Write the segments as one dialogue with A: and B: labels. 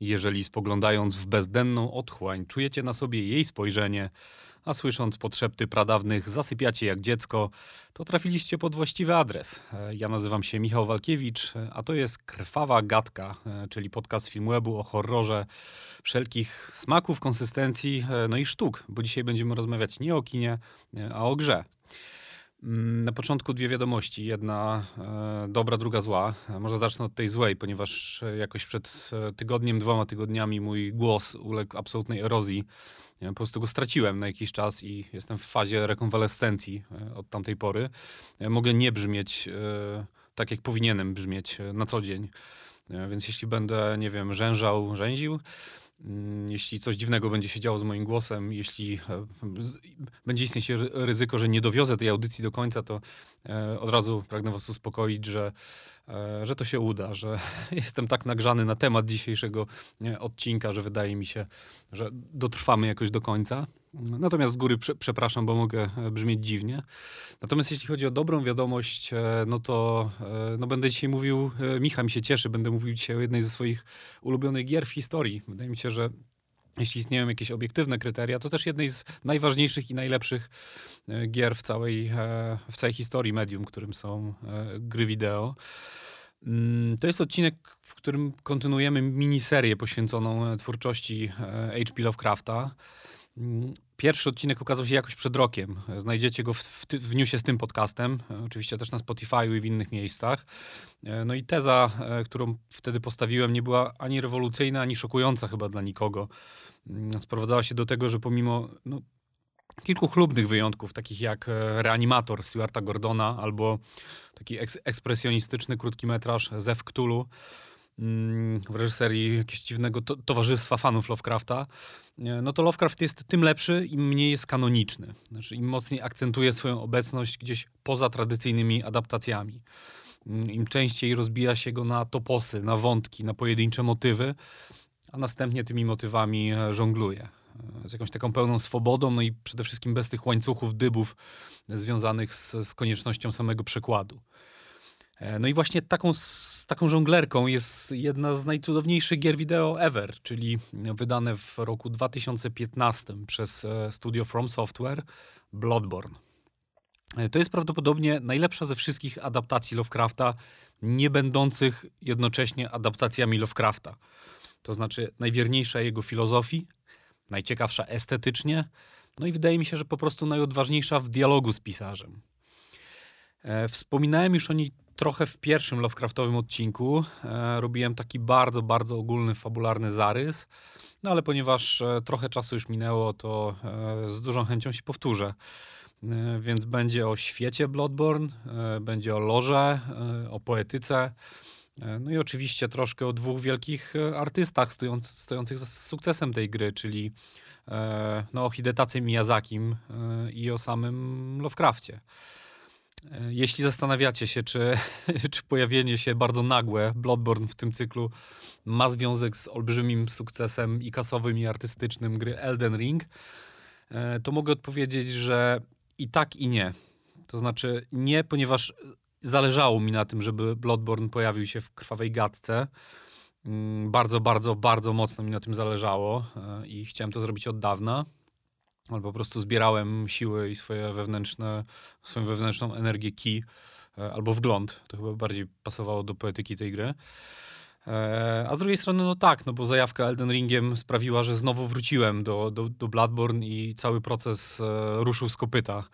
A: Jeżeli spoglądając w bezdenną otchłań czujecie na sobie jej spojrzenie, a słysząc podszepty pradawnych zasypiacie jak dziecko, to trafiliście pod właściwy adres. E, Ja nazywam się Michał Walkiewicz, a to jest Krwawa Gadka, e, czyli podcast Filmwebu o horrorze wszelkich smaków, konsystencji, e, no i sztuk, bo dzisiaj będziemy rozmawiać nie o kinie, a o grze. Mm, Na początku dwie wiadomości. Jedna e, dobra, druga zła. E, Może zacznę od tej złej, ponieważ e, jakoś przed tygodniem, dwoma tygodniami mój głos uległ absolutnej erozji. Po prostu go straciłem na jakiś czas i jestem w fazie rekonwalescencji od tamtej pory. Mogę nie brzmieć tak, jak powinienem brzmieć na co dzień. Więc jeśli będę, nie wiem, rzężał, rzęził, Jeśli coś dziwnego będzie się działo z moim głosem, jeśli e, będzie istnieć ry- ryzyko, że nie dowiozę tej audycji do końca, to e, od razu pragnę Was uspokoić, że, e, że to się uda, że jestem tak nagrzany na temat dzisiejszego odcinka, że wydaje mi się, że dotrwamy jakoś do końca. Natomiast z góry prze, przepraszam, bo mogę e, brzmieć dziwnie. Natomiast jeśli chodzi o dobrą wiadomość, e, no to e, no będę dzisiaj mówił, Michał mi się cieszy, będę mówił dzisiaj o jednej ze swoich ulubionych gier w historii. Wydaje mi się, że jeśli istnieją jakieś obiektywne kryteria, to też jednej z najważniejszych i najlepszych gier w całej, w całej historii medium, którym są gry wideo. Mm, To jest odcinek, w którym kontynuujemy miniserię poświęconą twórczości H.P. Lovecrafta. Pierwszy odcinek ukazał się jakoś przed rokiem. Znajdziecie go w, w, w newsie z tym podcastem, oczywiście też na Spotify'u i w innych miejscach. E, No i teza, e, którą wtedy postawiłem, nie była ani rewolucyjna, ani szokująca chyba dla nikogo. Mm, Sprowadzała się do tego, że pomimo no, kilku chlubnych wyjątków, takich jak e, Reanimator Stewarta Gordona albo taki eks- ekspresjonistyczny krótki metraż Zew Cthulhu w reżyserii jakiegoś dziwnego to- towarzystwa fanów Lovecrafta, no to Lovecraft jest tym lepszy, im mniej jest kanoniczny. Znaczy im mocniej akcentuje swoją obecność gdzieś poza tradycyjnymi adaptacjami. Mm, Im częściej rozbija się go na toposy, na wątki, na pojedyncze motywy, a następnie tymi motywami e, żongluje. E, Z jakąś taką pełną swobodą, no i przede wszystkim bez tych łańcuchów, dybów związanych z, z koniecznością samego przekładu. E, No i właśnie taką, taką żonglerką jest jedna z najcudowniejszych gier wideo ever, czyli wydane w roku 2015 przez e, studio From Software Bloodborne. E, To jest prawdopodobnie najlepsza ze wszystkich adaptacji Lovecrafta, nie będących jednocześnie adaptacjami Lovecrafta. To znaczy najwierniejsza jego filozofii, najciekawsza estetycznie, no i wydaje mi się, że po prostu najodważniejsza w dialogu z pisarzem. Wspominałem już o niej trochę w pierwszym Lovecraftowym odcinku. E, Robiłem taki bardzo, bardzo ogólny, fabularny zarys. No ale ponieważ e, trochę czasu już minęło, to e, z dużą chęcią się powtórzę. E, Więc będzie o świecie Bloodborne, e, będzie o lorze, e, o poetyce. No i oczywiście troszkę o dwóch wielkich artystach stojąc, stojących za sukcesem tej gry, czyli no, o Hidetacy Miyazakim i o samym Lovecrafcie. E, Jeśli zastanawiacie się, czy, czy pojawienie się bardzo nagłe Bloodborne w tym cyklu ma związek z olbrzymim sukcesem i kasowym, i artystycznym gry Elden Ring, e, to mogę odpowiedzieć, że i tak, i nie. To znaczy nie, ponieważ zależało mi na tym, żeby Bloodborne pojawił się w krwawej gadce. Mm, Bardzo, bardzo, bardzo mocno mi na tym zależało e, i chciałem to zrobić od dawna. Ale po prostu zbierałem siły i swoje wewnętrzne, swoją wewnętrzną energię ki e, albo wgląd. To chyba bardziej pasowało do poetyki tej gry. E, A z drugiej strony, no tak, no bo zajawka Elden Ringiem sprawiła, że znowu wróciłem do, do, do Bloodborne i cały proces e, ruszył z kopyta.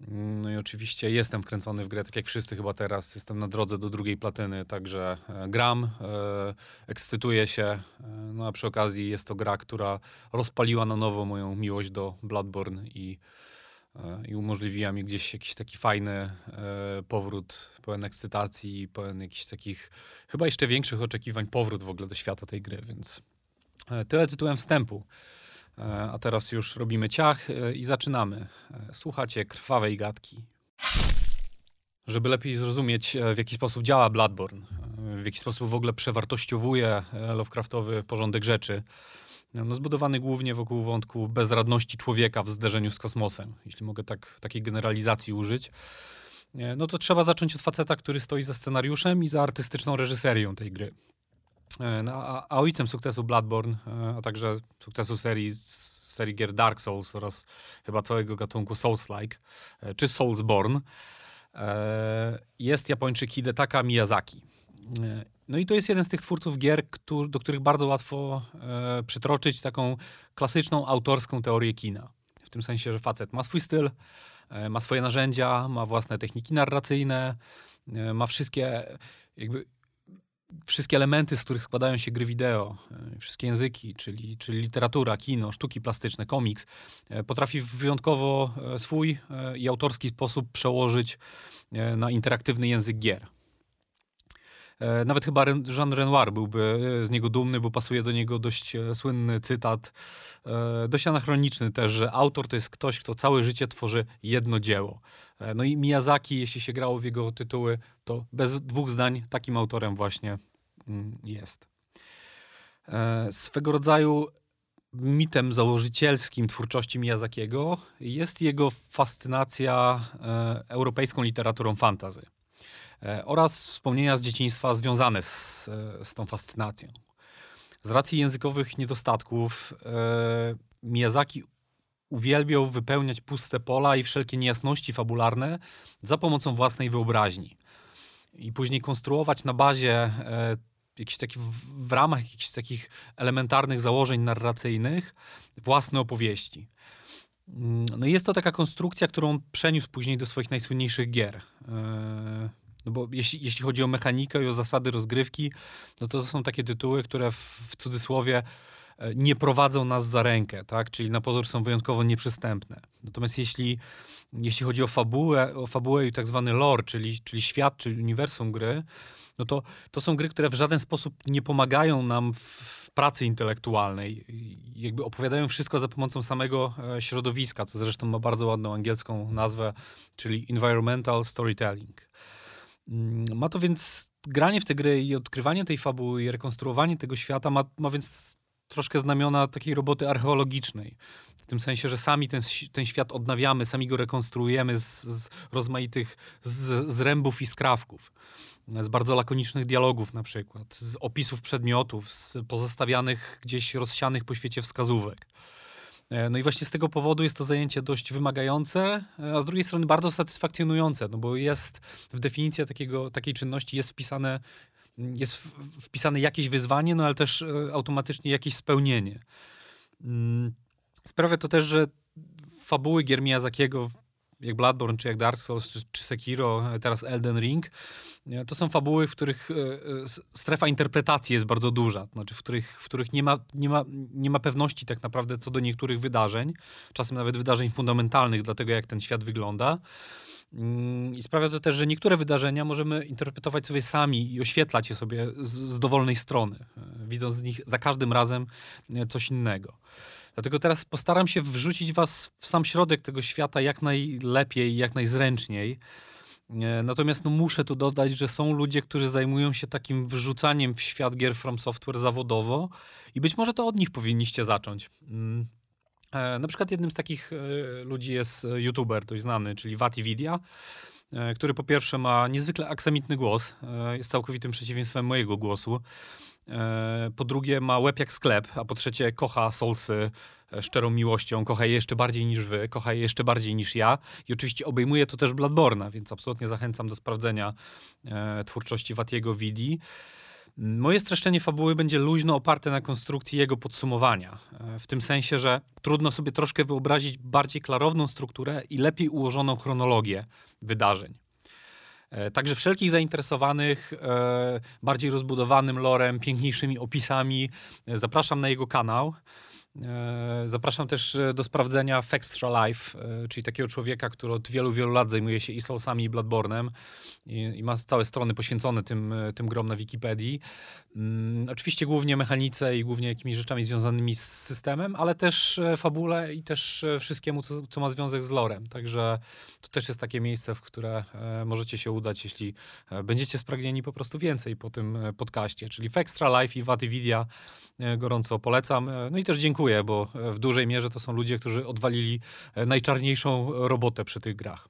A: No i oczywiście jestem wkręcony w grę, tak jak wszyscy chyba teraz. Jestem na drodze do drugiej platyny, także e, gram, e, ekscytuję się. E, no a przy okazji jest to gra, która rozpaliła na nowo moją miłość do Bloodborne i, i umożliwiła mi gdzieś jakiś taki fajny powrót, pełen ekscytacji, pełen jakichś takich chyba jeszcze większych oczekiwań, powrót w ogóle do świata tej gry, więc tyle tytułem wstępu. E, A teraz już robimy ciach e, i zaczynamy. E, Słuchacie krwawej gadki. Żeby lepiej zrozumieć, w jaki sposób działa Bloodborne, w jaki sposób w ogóle przewartościowuje Lovecraftowy porządek rzeczy, no, zbudowany głównie wokół wątku bezradności człowieka w zderzeniu z kosmosem, jeśli mogę tak, takiej generalizacji użyć, no to trzeba zacząć od faceta, który stoi za scenariuszem i za artystyczną reżyserią tej gry. No, a, a ojcem sukcesu Bloodborne, a także sukcesu serii serii gier Dark Souls oraz chyba całego gatunku Souls-like, czy Soulsborne, jest Japończyk Hidetaka Miyazaki. No i to jest jeden z tych twórców gier, do których bardzo łatwo e, przytroczyć taką klasyczną autorską teorię kina. W tym sensie, że facet ma swój styl, e, ma swoje narzędzia, ma własne techniki narracyjne, e, ma wszystkie jakby wszystkie elementy, z których składają się gry wideo, e, wszystkie języki, czyli, czyli literatura, kino, sztuki plastyczne, komiks, e, potrafi w wyjątkowo e, swój i autorski sposób przełożyć na interaktywny język gier. E, nawet chyba Jean Renoir byłby e, z niego dumny, bo pasuje do niego dość e, słynny cytat, dość anachroniczny też, że autor to jest ktoś, kto całe życie tworzy jedno dzieło. No i Miyazaki, jeśli się grało w jego tytuły, to bez dwóch zdań takim autorem właśnie mm, jest. Swego rodzaju mitem założycielskim twórczości Miyazakiego jest jego fascynacja europejską literaturą fantazy. E, oraz wspomnienia z dzieciństwa związane z, e, z tą fascynacją. Z racji językowych niedostatków e, Miyazaki uwielbiał wypełniać puste pola i wszelkie niejasności fabularne za pomocą własnej wyobraźni. I później konstruować na bazie e, takich, w, w ramach jakichś takich elementarnych założeń narracyjnych własne opowieści. Mm, no i jest to taka konstrukcja, którą przeniósł później do swoich najsłynniejszych gier. E, no bo jeśli, jeśli chodzi o mechanikę i o zasady rozgrywki, no to, to są takie tytuły, które w, w cudzysłowie e, nie prowadzą nas za rękę, tak? Czyli na pozór są wyjątkowo nieprzystępne. Natomiast jeśli, jeśli chodzi o fabułę, o fabułę i tak zwany lore, czyli, czyli świat, czyli uniwersum gry, no to, to są gry, które w żaden sposób nie pomagają nam w, w pracy intelektualnej. Jakby opowiadają wszystko za pomocą samego e, środowiska, co zresztą ma bardzo ładną angielską nazwę, czyli environmental storytelling. Mm, ma to więc granie w te gry i odkrywanie tej fabuły i rekonstruowanie tego świata ma, ma więc troszkę znamiona takiej roboty archeologicznej. W tym sensie, że sami ten, ten świat odnawiamy, sami go rekonstruujemy z, z rozmaitych z, zrębów i skrawków. Z bardzo lakonicznych dialogów na przykład, z opisów przedmiotów, z pozostawianych gdzieś rozsianych po świecie wskazówek. E, no i właśnie z tego powodu jest to zajęcie dość wymagające, e, a z drugiej strony bardzo satysfakcjonujące, no bo jest w definicję takiego, takiej czynności jest wpisane, jest wpisane jakieś wyzwanie, no ale też e, automatycznie jakieś spełnienie. Mm, sprawia to też, że fabuły gier Miyazakiego jak Bloodborne, czy jak Dark Souls, czy, czy Sekiro, teraz Elden Ring, to są fabuły, w których e, e, strefa interpretacji jest bardzo duża, znaczy w których, w których nie, ma, nie, ma, nie ma pewności tak naprawdę co do niektórych wydarzeń, czasem nawet wydarzeń fundamentalnych dla tego, jak ten świat wygląda. Mm, I sprawia to też, że niektóre wydarzenia możemy interpretować sobie sami i oświetlać je sobie z, z dowolnej strony, e, widząc z nich za każdym razem coś innego. Dlatego teraz postaram się wrzucić was w sam środek tego świata jak najlepiej, jak najzręczniej. Natomiast no, muszę tu dodać, że są ludzie, którzy zajmują się takim wrzucaniem w świat gier From Software zawodowo i być może to od nich powinniście zacząć. Mm. E, na przykład jednym z takich e, ludzi jest e, youtuber dość znany, czyli Vatividia, który po pierwsze ma niezwykle aksamitny głos, jest całkowitym przeciwieństwem mojego głosu. E, po drugie ma łeb jak sklep, a po trzecie kocha Soulsy e, szczerą miłością, kocha je jeszcze bardziej niż wy, kocha je jeszcze bardziej niż ja i oczywiście obejmuje to też Bladborna, więc absolutnie zachęcam do sprawdzenia e, twórczości Watiego Vidi. Moje streszczenie fabuły będzie luźno oparte na konstrukcji jego podsumowania. W tym sensie, że trudno sobie troszkę wyobrazić bardziej klarowną strukturę i lepiej ułożoną chronologię wydarzeń. E, także wszelkich zainteresowanych e, bardziej rozbudowanym lorem, piękniejszymi opisami e, zapraszam na jego kanał. Zapraszam też do sprawdzenia Fextra Life, czyli takiego człowieka, który od wielu, wielu lat zajmuje się i Soulsami, i Bloodborne'em i, ma całe strony poświęcone tym, tym grom na Wikipedii. Um, oczywiście głównie mechanice i głównie jakimiś rzeczami związanymi z systemem, ale też fabule i też wszystkiemu, co, co ma związek z lorem. Także to też jest takie miejsce, w które e, możecie się udać, jeśli e, będziecie spragnieni po prostu więcej po tym e, podcaście, czyli w Extra Life i Vatividia gorąco polecam. No i też dziękuję, bo w dużej mierze to są ludzie, którzy odwalili najczarniejszą robotę przy tych grach.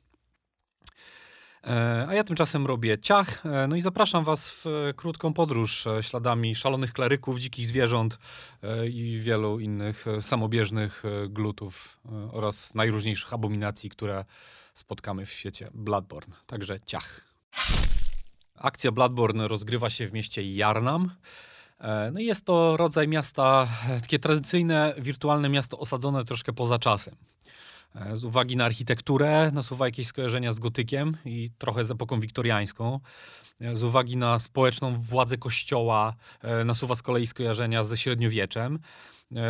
A: E, a ja tymczasem robię ciach, e, no i zapraszam was w krótką podróż śladami szalonych kleryków, dzikich zwierząt i wielu innych samobieżnych glutów oraz najróżniejszych abominacji, które spotkamy w świecie Bloodborne. Także ciach. Akcja Bloodborne rozgrywa się w mieście Jarnam. No i jest to rodzaj miasta, takie tradycyjne, wirtualne miasto osadzone troszkę poza czasem. E, z uwagi na architekturę nasuwa jakieś skojarzenia z gotykiem i trochę z epoką wiktoriańską. E, z uwagi na społeczną władzę kościoła e, nasuwa z kolei skojarzenia ze średniowieczem.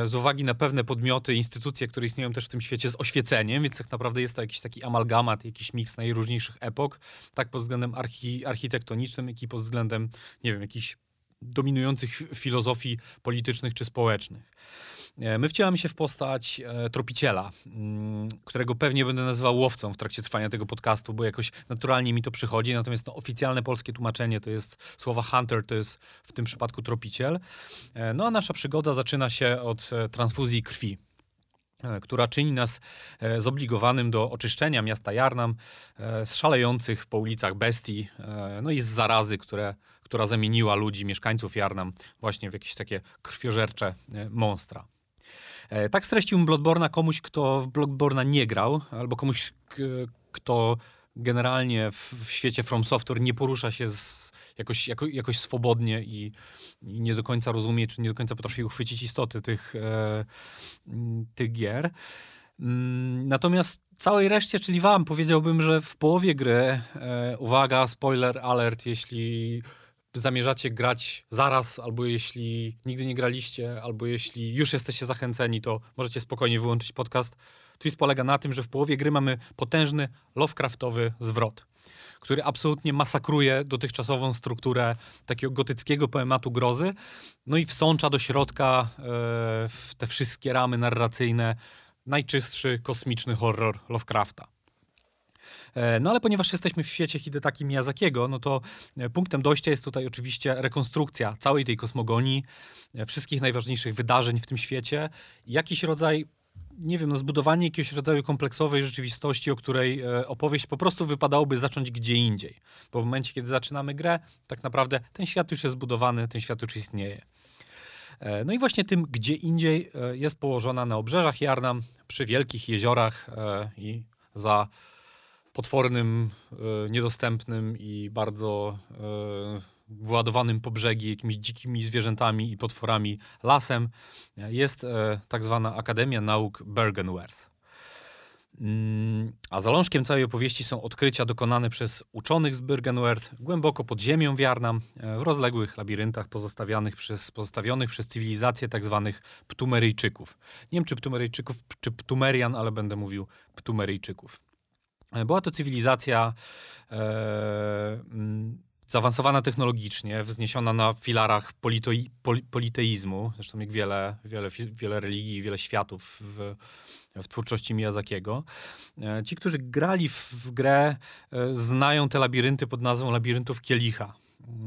A: Z uwagi na pewne podmioty, instytucje, które istnieją też w tym świecie z oświeceniem, więc tak naprawdę jest to jakiś taki amalgamat, jakiś miks najróżniejszych epok, tak pod względem archi architektonicznym, jak i pod względem, nie wiem, jakichś dominujących filozofii politycznych czy społecznych. E, my wcielamy się w postać e, tropiciela, mm, którego pewnie będę nazywał łowcą w trakcie trwania tego podcastu, bo jakoś naturalnie mi to przychodzi. Natomiast no, oficjalne polskie tłumaczenie to jest słowa hunter, to jest w tym przypadku tropiciel. E, no a nasza przygoda zaczyna się od transfuzji krwi która czyni nas zobligowanym do oczyszczenia miasta Jarnam z szalejących po ulicach bestii, no i z zarazy, które, która zamieniła ludzi, mieszkańców Jarnam właśnie w jakieś takie krwiożercze monstra. E, tak streściłbym Bloodborna komuś, kto w Bloodborna nie grał, albo komuś, kto generalnie w, w, świecie From Software nie porusza się z, jakoś, jako, jakoś swobodnie i, i, nie do końca rozumie, czy nie do końca potrafi uchwycić istoty tych, e, tych gier. Mm, natomiast całej reszcie, czyli wam, powiedziałbym, że w połowie gry, e, uwaga, spoiler alert, jeśli zamierzacie grać zaraz, albo jeśli nigdy nie graliście, albo jeśli już jesteście zachęceni, to możecie spokojnie wyłączyć podcast. Twist polega na tym, że w połowie gry mamy potężny Lovecraftowy zwrot, który absolutnie masakruje dotychczasową strukturę takiego gotyckiego poematu grozy, no i wsącza do środka e, w te wszystkie ramy narracyjne najczystszy kosmiczny horror Lovecrafta. E, no ale ponieważ jesteśmy w świecie Hidetaki Miyazakiego, no to e, punktem dojścia jest tutaj oczywiście rekonstrukcja całej tej kosmogonii, e, wszystkich najważniejszych wydarzeń w tym świecie, jakiś rodzaj nie wiem, no zbudowanie jakiegoś rodzaju kompleksowej rzeczywistości, o której opowieść po prostu wypadałoby zacząć gdzie indziej. Bo w momencie, kiedy zaczynamy grę, tak naprawdę ten świat już jest zbudowany, ten świat już istnieje. No i właśnie tym gdzie indziej jest położona na obrzeżach Jarnam, przy wielkich jeziorach i za potwornym, e, niedostępnym i bardzo e, władowanym po brzegi jakimiś dzikimi zwierzętami i potworami lasem jest e, tak zwana Akademia Nauk Bergenwerth. Mm, a zalążkiem całej opowieści są odkrycia dokonane przez uczonych z Bergenwerth głęboko pod ziemią Wiarnam, w rozległych labiryntach pozostawianych przez, pozostawionych przez cywilizację tak zwanych Ptumeryjczyków. Nie wiem czy Ptumeryjczyków, czy Ptumerian, ale będę mówił Ptumeryjczyków. E, była to cywilizacja e, mm, zaawansowana technologicznie, wzniesiona na filarach politoi, pol, politeizmu, zresztą jak wiele, wiele, wiele religii, wiele światów w, w twórczości Miyazakiego. E, ci, którzy grali w, w grę, znają te labirynty pod nazwą labiryntów Kielicha.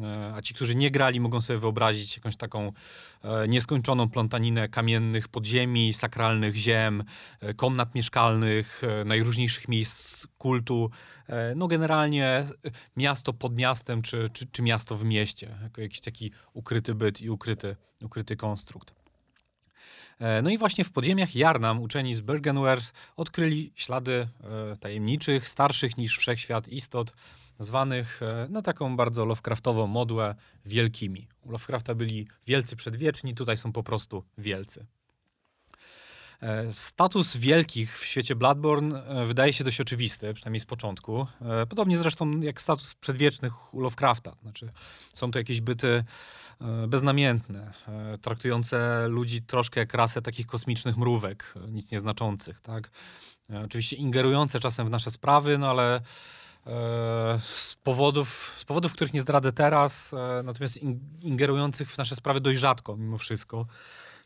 A: E, a ci, którzy nie grali, mogą sobie wyobrazić jakąś taką e, nieskończoną plątaninę kamiennych podziemi, sakralnych ziem, e, komnat mieszkalnych, najróżniejszych miejsc kultu. No generalnie miasto pod miastem, czy, czy, czy miasto w mieście, jako jakiś taki ukryty byt i ukryty, ukryty konstrukt. No i właśnie w podziemiach Jarnam uczeni z Bergenwerth odkryli ślady tajemniczych, starszych niż wszechświat istot, zwanych e, na taką bardzo Lovecraftową modłę wielkimi. U Lovecrafta byli wielcy przedwieczni, tutaj są po prostu wielcy. E, status wielkich w świecie Bloodborne e, wydaje się dość oczywisty, przynajmniej z początku. Podobnie zresztą jak status przedwiecznych u Lovecrafta. Znaczy, są to jakieś byty beznamiętne, traktujące ludzi troszkę jak rasę takich kosmicznych mrówek, nic nieznaczących. Tak? Oczywiście ingerujące czasem w nasze sprawy, no ale z powodów, z powodów, których nie zdradzę teraz, e, natomiast ingerujących w nasze sprawy dość rzadko mimo wszystko.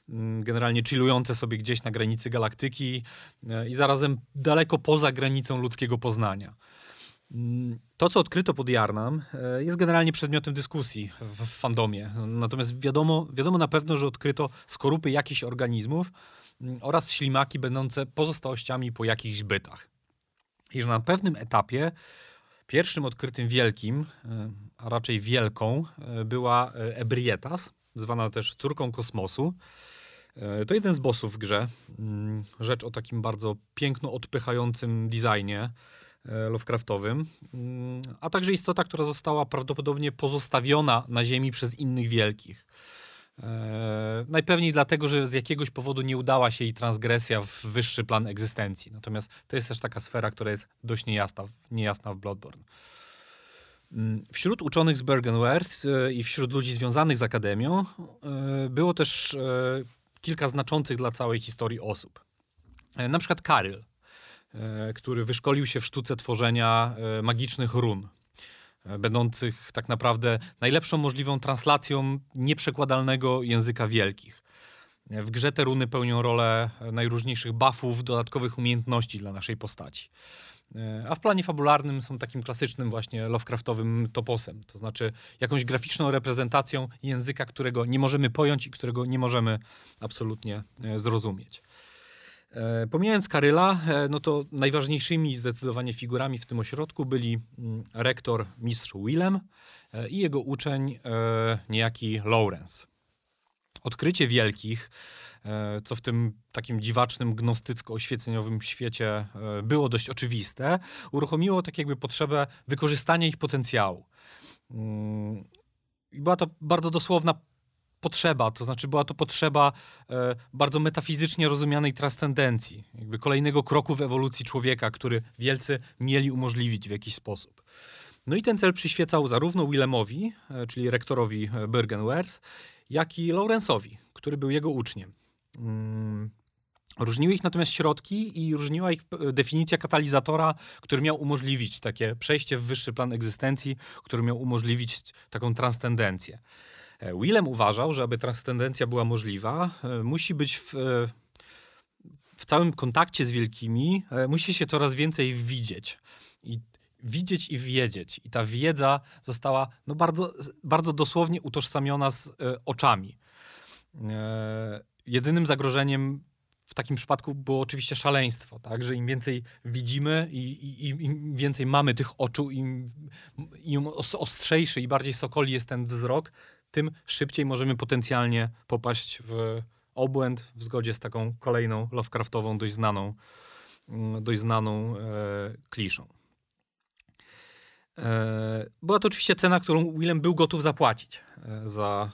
A: Mm, generalnie chillujące sobie gdzieś na granicy galaktyki e, i zarazem daleko poza granicą ludzkiego poznania. Mm, to, co odkryto pod Jarnam, jest generalnie przedmiotem dyskusji w, w fandomie. Natomiast wiadomo, wiadomo na pewno, że odkryto skorupy jakichś organizmów mm, oraz ślimaki będące pozostałościami po jakichś bytach. I że na pewnym etapie Pierwszym odkrytym wielkim, a raczej wielką, była Ebrietas, zwana też córką kosmosu. To jeden z bossów w grze. Mm, rzecz o takim bardzo piękno odpychającym designie Lovecraftowym, mm, a także istota, która została prawdopodobnie pozostawiona na Ziemi przez innych wielkich. E, najpewniej dlatego, że z jakiegoś powodu nie udała się jej transgresja w wyższy plan egzystencji. Natomiast to jest też taka sfera, która jest dość niejasna, niejasna w Bloodborne. Mm, wśród uczonych z Bergenwerth e, i wśród ludzi związanych z Akademią e, było też kilka znaczących dla całej historii osób. Na przykład Karyl, który wyszkolił się w sztuce tworzenia magicznych run będących tak naprawdę najlepszą możliwą translacją nieprzekładalnego języka wielkich. W grze te runy pełnią rolę najróżniejszych buffów, dodatkowych umiejętności dla naszej postaci. A w planie fabularnym są takim klasycznym właśnie Lovecraftowym toposem, to znaczy jakąś graficzną reprezentacją języka, którego nie możemy pojąć i którego nie możemy absolutnie e, zrozumieć. E, pomijając Karyla, e, no to najważniejszymi zdecydowanie figurami w tym ośrodku byli mm, rektor mistrz Willem e, i jego uczeń niejaki Lawrence. Odkrycie wielkich, co w tym takim dziwacznym, gnostycko-oświeceniowym świecie było dość oczywiste, uruchomiło tak jakby potrzebę wykorzystania ich potencjału. Mm, I była to bardzo dosłowna potrzeba, to znaczy była to potrzeba e, bardzo metafizycznie rozumianej transcendencji, jakby kolejnego kroku w ewolucji człowieka, który wielcy mieli umożliwić w jakiś sposób. No i ten cel przyświecał zarówno Willemowi, e, czyli rektorowi e, Bergenwerth, jak i Lawrence'owi, który był jego uczniem. Mm. Różniły ich natomiast środki i różniła ich e, definicja katalizatora, który miał umożliwić takie przejście w wyższy plan egzystencji, który miał umożliwić taką transcendencję. E, Willem uważał, że aby transcendencja była możliwa, e, musi być w, e, w całym kontakcie z wielkimi, musi się coraz więcej widzieć. I widzieć i wiedzieć. I ta wiedza została no, bardzo, bardzo dosłownie utożsamiona z oczami. jedynym zagrożeniem w takim przypadku było oczywiście szaleństwo, tak? że im więcej widzimy i, i, im więcej mamy tych oczu, im, im ostrzejszy i bardziej sokoli jest ten wzrok, tym szybciej możemy potencjalnie popaść w obłęd w zgodzie z taką kolejną Lovecraftową, dość znaną, mm, dość znaną e, kliszą. E, była to oczywiście cena, którą Willem był gotów zapłacić e, za,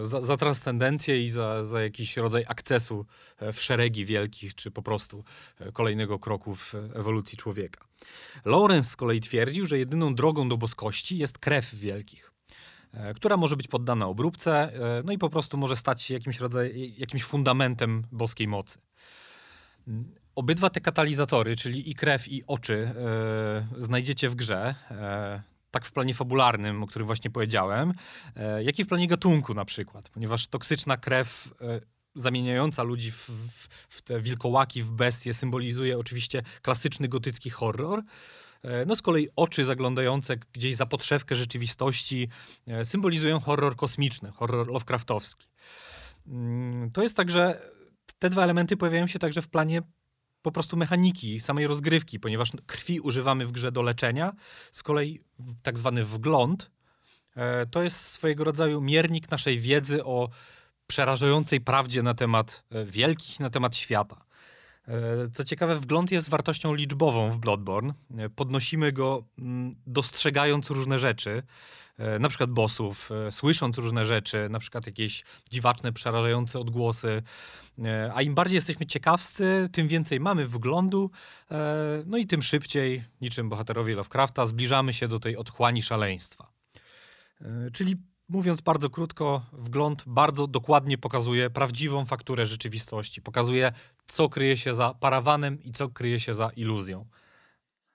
A: e, za, za transcendencję i za, za jakiś rodzaj akcesu e, w szeregi wielkich, czy po prostu kolejnego kroku w ewolucji człowieka. Lawrence z kolei twierdził, że jedyną drogą do boskości jest krew wielkich. E, która może być poddana obróbce, e, no i po prostu może stać się jakimś, rodzaj, jakimś fundamentem boskiej mocy. Mm, obydwa te katalizatory, czyli i krew, i oczy, e, znajdziecie w grze. tak w planie fabularnym, o którym właśnie powiedziałem, jak i w planie gatunku na przykład, ponieważ toksyczna krew zamieniająca ludzi w, w, w, te wilkołaki, w bestie, symbolizuje oczywiście klasyczny gotycki horror. E, no z kolei oczy zaglądające gdzieś za podszewkę rzeczywistości e, symbolizują horror kosmiczny, horror Lovecraftowski. Mm, to jest tak, że te dwa elementy pojawiają się także w planie po prostu mechaniki, samej rozgrywki, ponieważ krwi używamy w grze do leczenia. Z kolei tak zwany wgląd e, to jest swojego rodzaju miernik naszej wiedzy o przerażającej prawdzie na temat wielkich, na temat świata. E, co ciekawe, wgląd jest wartością liczbową w Bloodborne. E, podnosimy go mm, dostrzegając różne rzeczy, e, na przykład bossów, słysząc różne rzeczy, na przykład jakieś dziwaczne, przerażające odgłosy. A im bardziej jesteśmy ciekawscy, tym więcej mamy wglądu, no i tym szybciej, niczym bohaterowie Lovecrafta, zbliżamy się do tej otchłani szaleństwa. Czyli Mówiąc bardzo krótko, wgląd bardzo dokładnie pokazuje prawdziwą fakturę rzeczywistości. Pokazuje, co kryje się za parawanem i co kryje się za iluzją.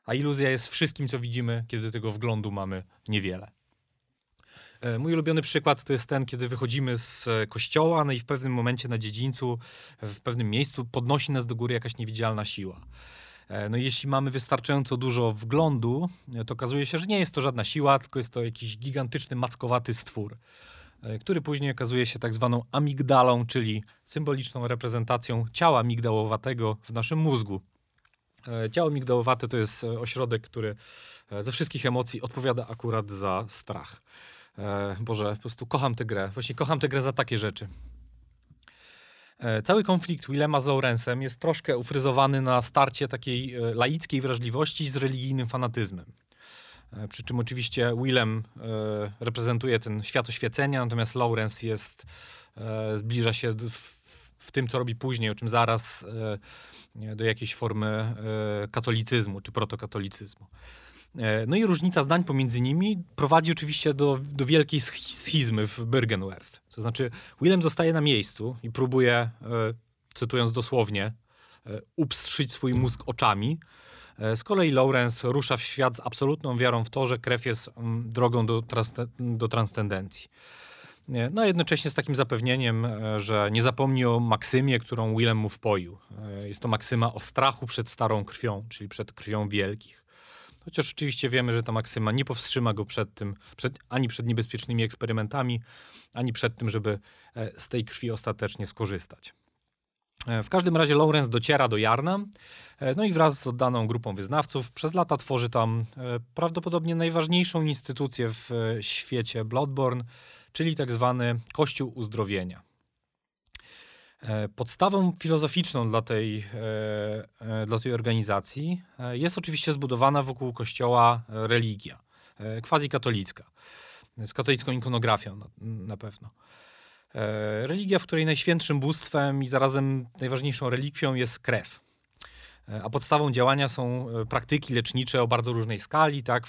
A: A iluzja jest wszystkim, co widzimy, kiedy tego wglądu mamy niewiele. E, mój ulubiony przykład to jest ten, kiedy wychodzimy z e, kościoła, no i w pewnym momencie na dziedzińcu, w pewnym miejscu podnosi nas do góry jakaś niewidzialna siła. E, no jeśli mamy wystarczająco dużo wglądu, e, to okazuje się, że nie jest to żadna siła, tylko jest to jakiś gigantyczny, mackowaty stwór, e, który później okazuje się tak zwaną amigdalą, czyli symboliczną reprezentacją ciała migdałowatego w naszym mózgu. Ciało migdałowate to jest ośrodek, który ze wszystkich emocji odpowiada akurat za strach. Boże, po prostu kocham tę grę. Właśnie kocham tę grę za takie rzeczy. E, Cały konflikt Willema z Lawrence'em jest troszkę ufryzowany na starcie takiej e, laickiej wrażliwości z religijnym fanatyzmem. E, Przy czym oczywiście Willem reprezentuje ten świat oświecenia, natomiast Lawrence jest, zbliża się w, w tym, co robi później, o czym zaraz, do jakiejś formy katolicyzmu czy protokatolicyzmu. E, No i różnica zdań pomiędzy nimi prowadzi oczywiście do, do wielkiej sch- schizmy w Bergenwerth. To znaczy, Willem zostaje na miejscu i próbuje, e, cytując dosłownie, e, upstrzyć swój mózg oczami. Z kolei Lawrence rusza w świat z absolutną wiarą w to, że krew jest mm, drogą do, do transcendencji. No a jednocześnie z takim zapewnieniem, że nie zapomni o maksymie, którą Willem mu wpoił. Jest to maksyma o strachu przed starą krwią, czyli przed krwią wielkich. Chociaż oczywiście wiemy, że ta maksyma nie powstrzyma go przed tym, przed, ani przed niebezpiecznymi eksperymentami, ani przed tym, żeby e, z tej krwi ostatecznie skorzystać. E, W każdym razie Lawrence dociera do Jarna, e, no i wraz z oddaną grupą wyznawców przez lata tworzy tam prawdopodobnie najważniejszą instytucję w świecie Bloodborne, czyli tak zwany Kościół Uzdrowienia. E, Podstawą filozoficzną dla tej, e, e, dla tej organizacji jest oczywiście zbudowana wokół kościoła religia, quasi-katolicka, z katolicką ikonografią na, pewno. Religia, w której najświętszym bóstwem i zarazem najważniejszą relikwią jest krew. A podstawą działania są praktyki lecznicze o bardzo różnej skali, tak,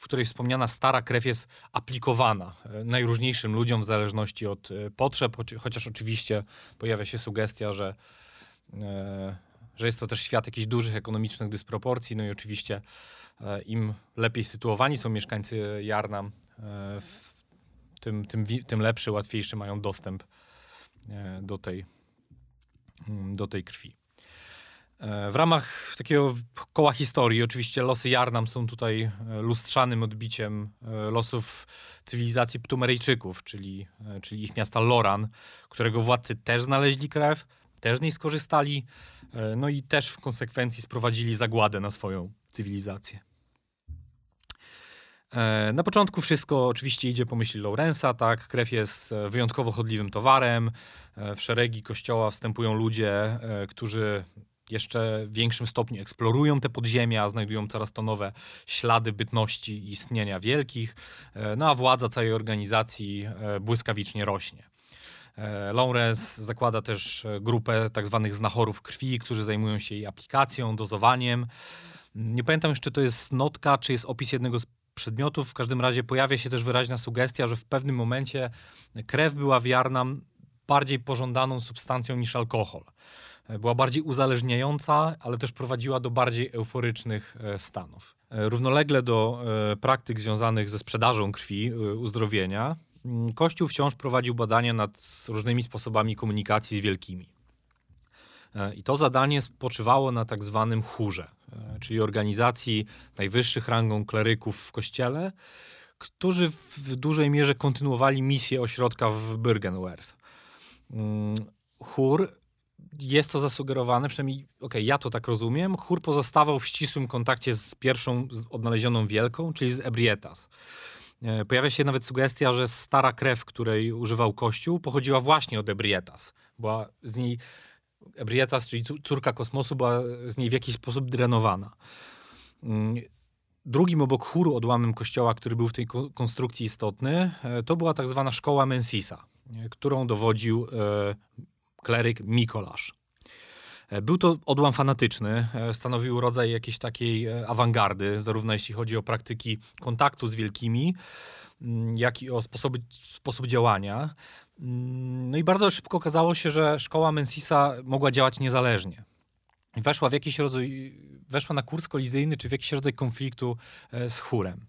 A: w, której wspomniana stara krew jest aplikowana e, najróżniejszym ludziom w zależności od e, potrzeb, chociaż oczywiście pojawia się sugestia, że, e, że jest to też świat jakichś dużych ekonomicznych dysproporcji, no i oczywiście im lepiej sytuowani są mieszkańcy Jarnam, w, tym, tym, tym lepszy, łatwiejszy mają dostęp do tej, mm, do tej krwi. E, W ramach takiego koła historii, oczywiście losy Jarnam są tutaj e, lustrzanym odbiciem e, losów cywilizacji Ptumerejczyków, czyli, czyli ich miasta Loran, którego władcy też znaleźli krew, też z niej skorzystali, no i też w konsekwencji sprowadzili zagładę na swoją cywilizację. Na początku wszystko oczywiście idzie po myśli Lawrence'a, tak? Krew jest wyjątkowo chodliwym towarem. W szeregi kościoła wstępują ludzie, którzy jeszcze w większym stopniu eksplorują te podziemia, znajdują coraz to nowe ślady bytności i istnienia wielkich, e, no a władza całej organizacji e, błyskawicznie rośnie. E, Lawrence zakłada też grupę tak zwanych znachorów krwi, którzy zajmują się jej aplikacją, dozowaniem. Nie pamiętam jeszcze, czy to jest notka, czy jest opis jednego z przedmiotów. W każdym razie pojawia się też wyraźna sugestia, że w pewnym momencie krew była w Jarnam bardziej pożądaną substancją niż alkohol. Była bardziej uzależniająca, ale też prowadziła do bardziej euforycznych e, stanów. E, Równolegle do e, praktyk związanych ze sprzedażą krwi, uzdrowienia, mm, Kościół wciąż prowadził badania nad różnymi sposobami komunikacji z wielkimi. I to zadanie spoczywało na tak zwanym chórze, czyli organizacji najwyższych rangą kleryków w kościele, którzy w- dużej mierze kontynuowali misję ośrodka w Bergenwerth. Mm, Chór jest to zasugerowane, przynajmniej okej, ja to tak rozumiem. Chór pozostawał w ścisłym kontakcie z pierwszą odnalezioną wielką, czyli z Ebrietas. E, Pojawia się nawet sugestia, że stara krew, której używał Kościół, pochodziła właśnie od Ebrietas. Była z niej Ebrietas, czyli cór- córka kosmosu, była z niej w jakiś sposób drenowana. Mm, Drugim obok chóru odłamem kościoła, który był w tej ko- konstrukcji istotny, e, to była tak zwana szkoła Mensisa, nie, którą dowodził e, kleryk Mikolasz. E, Był to odłam fanatyczny, e, stanowił rodzaj jakiejś takiej e, awangardy, zarówno jeśli chodzi o praktyki kontaktu z wielkimi, mm, jak i o sposoby, sposób działania. Mm, No i bardzo szybko okazało się, że szkoła Mensisa mogła działać niezależnie. Weszła w jakiś rodzaj, weszła na kurs kolizyjny, czy w jakiś rodzaj konfliktu z chórem.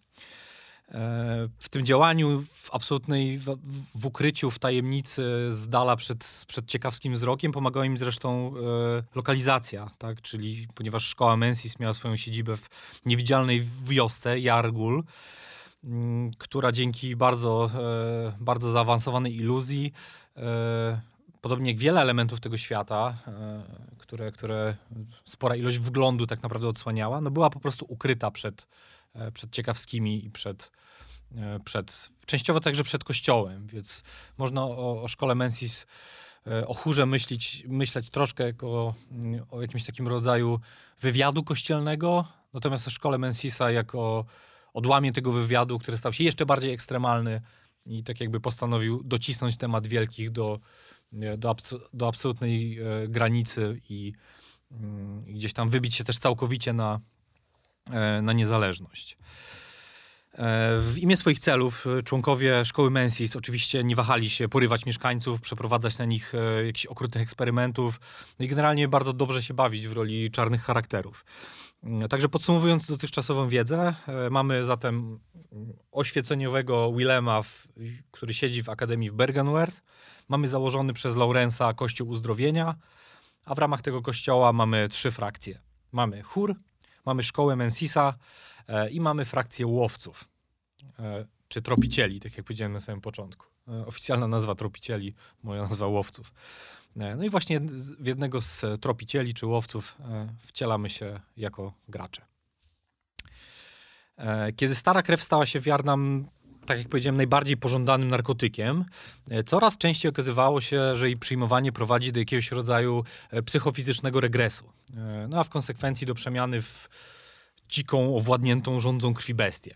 A: W tym działaniu, w absolutnej, w, w ukryciu, w tajemnicy, z dala przed, przed ciekawskim wzrokiem, pomagała im zresztą e, lokalizacja, tak? czyli ponieważ szkoła Mensis miała swoją siedzibę w niewidzialnej wiosce, Jargul, m, która dzięki bardzo, e, bardzo zaawansowanej iluzji, e, podobnie jak wiele elementów tego świata, e, które, które spora ilość wglądu tak naprawdę odsłaniała, no była po prostu ukryta przed,
B: przed ciekawskimi i przed, przed, częściowo także przed kościołem, więc można o, o szkole Mensis o chórze myśleć, myśleć troszkę jako mm, o jakimś takim rodzaju wywiadu kościelnego, natomiast o szkole Mensisa jako odłamie tego wywiadu, który stał się jeszcze bardziej ekstremalny i tak jakby postanowił docisnąć temat wielkich do, do, do absolutnej e, granicy i, mm, i, gdzieś tam wybić się też całkowicie na, e, na niezależność. E, w imię swoich celów członkowie szkoły Mensis oczywiście nie wahali się porywać mieszkańców, przeprowadzać na nich jakichś okrutnych eksperymentów no i generalnie bardzo dobrze się bawić w roli czarnych charakterów. Także podsumowując dotychczasową wiedzę, e, mamy zatem oświeceniowego Willema, który siedzi w Akademii w Bergenwerth. Mamy założony przez Laurensa Kościół Uzdrowienia, a w ramach tego kościoła mamy trzy frakcje. Mamy chór, mamy szkołę Mensisa e, i mamy frakcję łowców, e, czy tropicieli, tak jak powiedziałem na samym początku. Oficjalna nazwa tropicieli, moja nazwa łowców. E, no i właśnie w jednego z tropicieli czy łowców e, wcielamy się jako gracze. E, kiedy stara krew stała się w Jarnam, tak jak powiedziałem, najbardziej pożądanym narkotykiem, coraz częściej okazywało się, że jej przyjmowanie prowadzi do jakiegoś rodzaju psychofizycznego regresu. No a w konsekwencji do przemiany w dziką, owładniętą rządzą krwi bestię.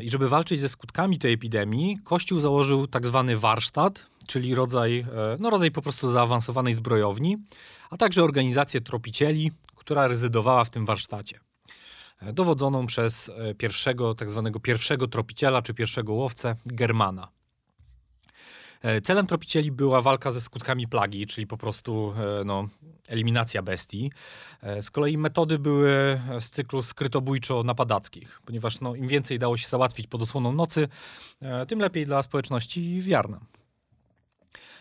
B: I żeby walczyć ze skutkami tej epidemii, Kościół założył tak zwany warsztat, czyli rodzaj, e, no rodzaj po prostu zaawansowanej zbrojowni, a także organizację tropicieli, która rezydowała w tym warsztacie. E, dowodzoną przez e, pierwszego, tak zwanego pierwszego tropiciela, czy pierwszego łowcę, Germana. Celem tropicieli była walka ze skutkami plagi, czyli po prostu no, eliminacja bestii. Z kolei metody były z cyklu skrytobójczo-napadackich, ponieważ no, im więcej dało się załatwić pod osłoną nocy, tym lepiej dla społeczności wiarna.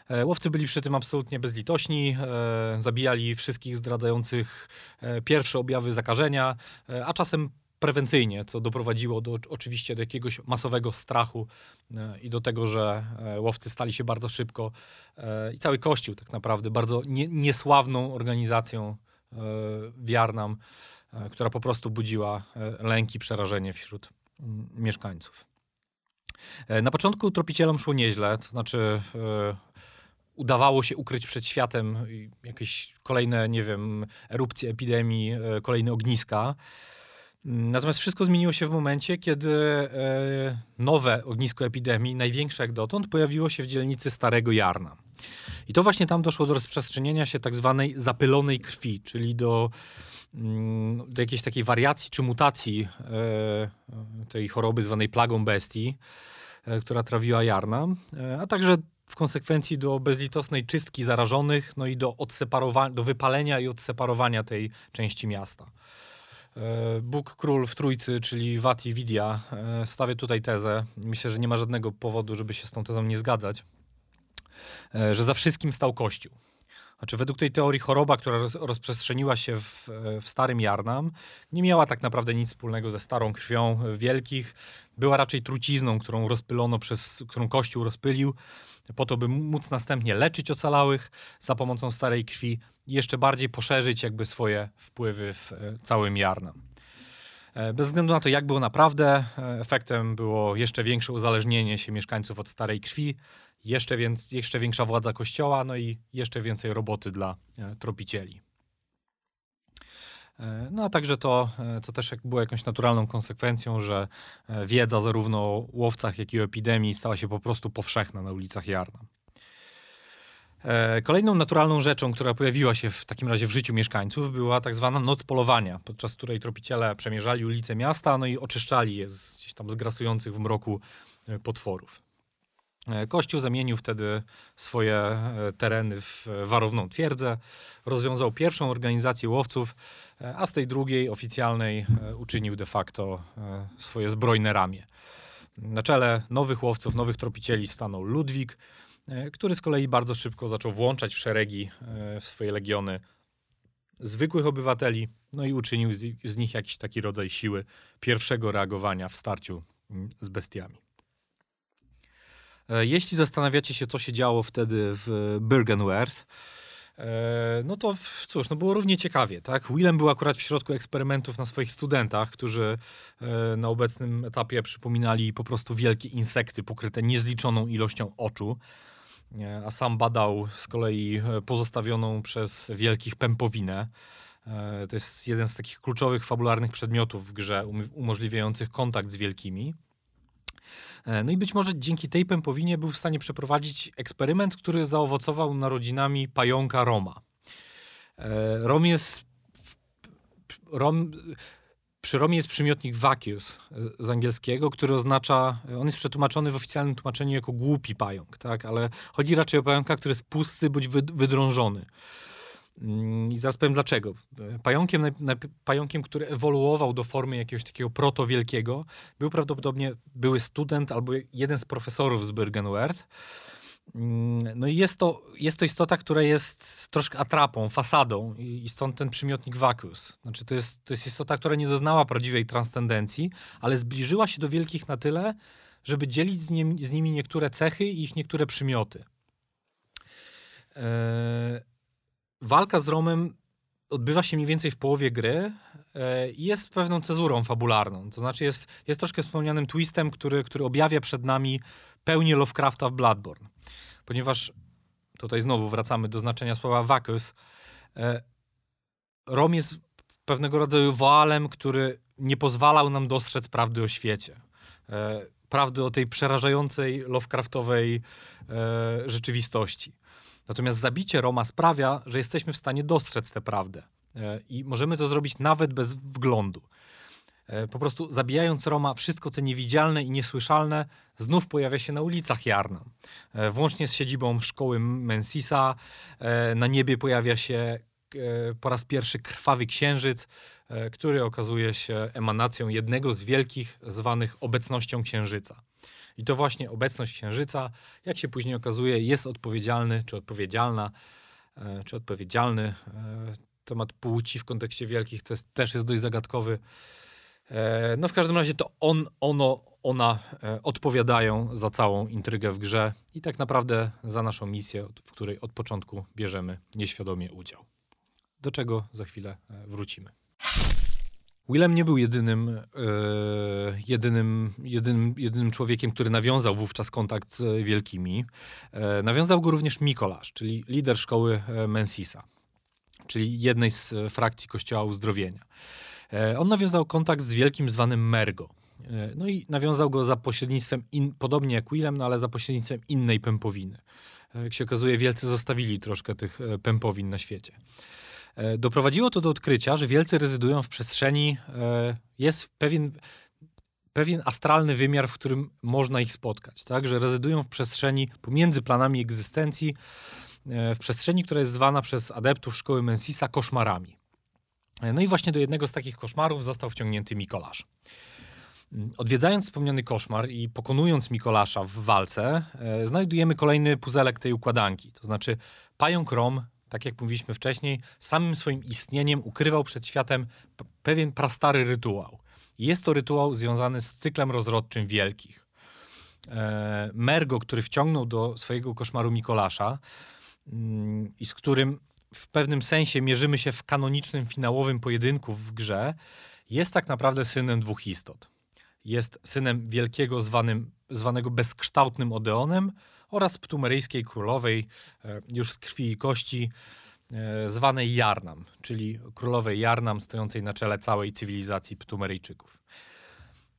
B: E, łowcy byli przy tym absolutnie bezlitośni, e, zabijali wszystkich zdradzających e, pierwsze objawy zakażenia, a czasem prewencyjnie, co doprowadziło do, oczywiście do jakiegoś masowego strachu i do tego, że łowcy stali się bardzo szybko i cały Kościół tak naprawdę bardzo nie, niesławną organizacją wiarnam, która po prostu budziła lęki, przerażenie wśród mieszkańców. Na początku tropicielom szło nieźle, to znaczy udawało się ukryć przed światem jakieś kolejne, nie wiem, erupcje epidemii, e, kolejne ogniska. Natomiast wszystko zmieniło się w momencie, kiedy e, nowe ognisko epidemii, największe jak dotąd, pojawiło się w dzielnicy Starego Jarna. I to właśnie tam doszło do rozprzestrzenienia się tak zwanej zapylonej krwi, czyli do, mm, do jakiejś takiej wariacji czy mutacji e, tej choroby zwanej plagą bestii, która trawiła Jarna, a także w konsekwencji do bezlitosnej czystki zarażonych, no i do, odseparowania, do wypalenia i odseparowania tej części miasta. E, Bóg Król w Trójcy, czyli Vati Vidya, e, stawia tutaj tezę, myślę, że nie ma żadnego powodu, żeby się z tą tezą nie zgadzać, e, że za wszystkim stał Kościół. Znaczy, według tej teorii choroba, która rozprzestrzeniła się w, w Starym Jarnam, nie miała tak naprawdę nic wspólnego ze starą krwią wielkich. Była raczej trucizną, którą rozpylono przez, którą Kościół rozpylił, po to, by móc następnie leczyć ocalałych za pomocą starej krwi i jeszcze bardziej poszerzyć jakby swoje wpływy w e, całym Jarnam. E, bez względu na to, jak było naprawdę, e, efektem było jeszcze większe uzależnienie się mieszkańców od starej krwi, jeszcze, więc, jeszcze większa władza kościoła, no i jeszcze więcej roboty dla tropicieli. E, no a także to, e, to też było jakąś naturalną konsekwencją, że wiedza zarówno o łowcach, jak i o epidemii stała się po prostu powszechna na ulicach Jarna. Kolejną naturalną rzeczą, która pojawiła się w takim razie w życiu mieszkańców, była tak zwana noc polowania, podczas której tropiciele przemierzali ulice miasta, no i oczyszczali je z gdzieś tam z grasujących w mroku potworów. E, Kościół zamienił wtedy swoje e, tereny w warowną twierdzę, rozwiązał pierwszą organizację łowców, e, a z tej drugiej, oficjalnej, uczynił de facto swoje zbrojne ramię. Na czele nowych łowców, nowych tropicieli stanął Ludwik, który z kolei bardzo szybko zaczął włączać w szeregi w swoje legiony zwykłych obywateli, no i uczynił z nich jakiś taki rodzaj siły pierwszego reagowania w starciu mm, z bestiami. E, jeśli zastanawiacie się, co się działo wtedy w Bergenwerth, no to cóż, no było równie ciekawie, tak? Willem był akurat w środku eksperymentów na swoich studentach, którzy na obecnym etapie przypominali po prostu wielkie insekty pokryte niezliczoną ilością oczu a sam badał z kolei pozostawioną przez wielkich pępowinę. E, to jest jeden z takich kluczowych fabularnych przedmiotów w grze, um umożliwiających kontakt z wielkimi. E, no i być może dzięki tej pępowinie był w stanie przeprowadzić eksperyment, który zaowocował narodzinami pająka Roma. E, Rom jest. Rom, przy Romie jest przymiotnik vacuous z angielskiego, który oznacza, on jest przetłumaczony w oficjalnym tłumaczeniu jako głupi pająk, tak? ale chodzi raczej o pająka, który jest pusty bądź wydrążony. Mm, I zaraz powiem dlaczego. Pająkiem, pająkiem, który ewoluował do formy jakiegoś takiego proto-wielkiego, był prawdopodobnie były student albo jeden z profesorów z Bergenwerth. Mm, no i jest to, jest to istota, która jest troszkę atrapą, fasadą i, stąd ten przymiotnik vacuous. Znaczy to jest, to jest istota, która nie doznała prawdziwej transcendencji, ale zbliżyła się do wielkich na tyle, żeby dzielić z, nim, z nimi niektóre cechy i ich niektóre przymioty. Eee, walka z Romem odbywa się mniej więcej w połowie gry e, i jest pewną cezurą fabularną. To znaczy jest, jest troszkę wspomnianym twistem, który, który objawia przed nami pełnię Lovecrafta w Bloodborne. Ponieważ tutaj znowu wracamy do znaczenia słowa vacuous. E, Rom jest pewnego rodzaju woalem, który nie pozwalał nam dostrzec prawdy o świecie. E, prawdy o tej przerażającej Lovecraftowej rzeczywistości. Natomiast zabicie Roma sprawia, że jesteśmy w stanie dostrzec tę prawdę. E, I możemy to zrobić nawet bez wglądu. E, po prostu zabijając Roma, wszystko co niewidzialne i niesłyszalne znów pojawia się na ulicach Jarna. E, włącznie z siedzibą szkoły Mensisa. Na niebie pojawia się po raz pierwszy krwawy księżyc, który okazuje się emanacją jednego z wielkich zwanych obecnością księżyca. I to właśnie obecność Księżyca, jak się później okazuje, jest odpowiedzialny, czy odpowiedzialna, e, czy odpowiedzialny. E, temat płci w kontekście wielkich to jest, też jest dość zagadkowy. E, no w każdym razie to on, ono, ona odpowiadają za całą intrygę w grze i tak naprawdę za naszą misję, w której od początku bierzemy nieświadomie udział. Do czego za chwilę wrócimy. Willem nie był jedynym, e, jedynym, jedynym, jedynym człowiekiem, który nawiązał wówczas kontakt z wielkimi. E, nawiązał go również Mikolasz, czyli lider szkoły e, Mensisa, czyli jednej z frakcji Kościoła Uzdrowienia. E, on nawiązał kontakt z wielkim zwanym Mergo. No i nawiązał go za pośrednictwem, in, podobnie jak Willem, no ale za pośrednictwem innej pępowiny. Jak się okazuje, wielcy zostawili troszkę tych pępowin na świecie. E, doprowadziło to do odkrycia, że wielcy rezydują w przestrzeni, e, jest pewien, pewien astralny wymiar, w którym można ich spotkać, tak? że rezydują w przestrzeni pomiędzy planami egzystencji, e, w przestrzeni, która jest zwana przez adeptów szkoły Mensisa koszmarami. No i właśnie do jednego z takich koszmarów został wciągnięty Mikolasz. Odwiedzając wspomniany koszmar i pokonując Mikolasza w walce, znajdujemy kolejny puzelek tej układanki. To znaczy pająk Rom tak jak mówiliśmy wcześniej, samym swoim istnieniem ukrywał przed światem pewien prastary rytuał. Jest to rytuał związany z cyklem rozrodczym wielkich. E, Mergo, który wciągnął do swojego koszmaru Mikolasza mm, i z którym w pewnym sensie mierzymy się w kanonicznym, finałowym pojedynku w grze, jest tak naprawdę synem dwóch istot. Jest synem wielkiego zwanym, zwanego bezkształtnym Odeonem oraz ptumeryjskiej królowej, e, już z krwi i kości, e, zwanej Jarnam, czyli królowej Jarnam stojącej na czele całej cywilizacji Ptumeryjczyków.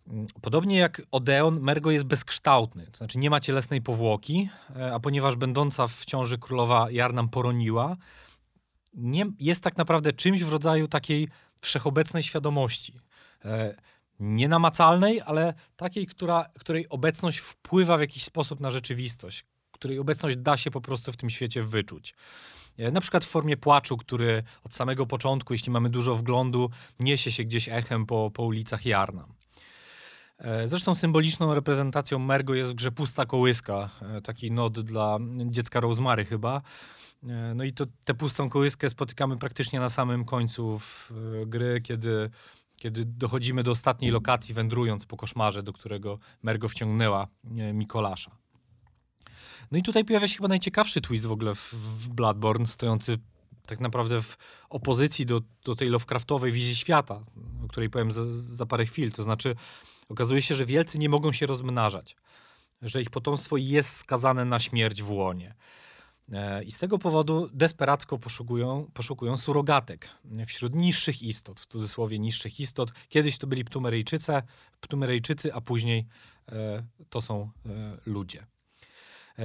B: Mm, podobnie jak Odeon, Mergo jest bezkształtny, to znaczy nie ma cielesnej powłoki, e, a ponieważ będąca w ciąży królowa Jarnam poroniła, nie, jest tak naprawdę czymś w rodzaju takiej wszechobecnej świadomości nienamacalnej, ale takiej, która, której obecność wpływa w jakiś sposób na rzeczywistość, której obecność da się po prostu w tym świecie wyczuć. E, na przykład w formie płaczu, który od samego początku, jeśli mamy dużo wglądu, niesie się gdzieś echem po, po ulicach Jarna. E, zresztą symboliczną reprezentacją Mergo jest w grze pusta kołyska, e, taki nod dla dziecka Rosemary chyba. No i to, tę pustą kołyskę spotykamy praktycznie na samym końcu gry, kiedy kiedy dochodzimy do ostatniej lokacji, wędrując po koszmarze, do którego Mergo wciągnęła Mikolasza. No i tutaj pojawia się chyba najciekawszy twist w ogóle w, w Bloodborne, stojący tak naprawdę w opozycji do, do tej Lovecraftowej wizji świata, o której powiem za, za parę chwil. To znaczy, okazuje się, że wielcy nie mogą się rozmnażać, że ich potomstwo jest skazane na śmierć w łonie. E, I z tego powodu desperacko poszukują, poszukują surogatek wśród niższych istot, w cudzysłowie niższych istot. Kiedyś to byli Ptumeryjczycy, Ptumeryjczycy a później e, to są e, ludzie.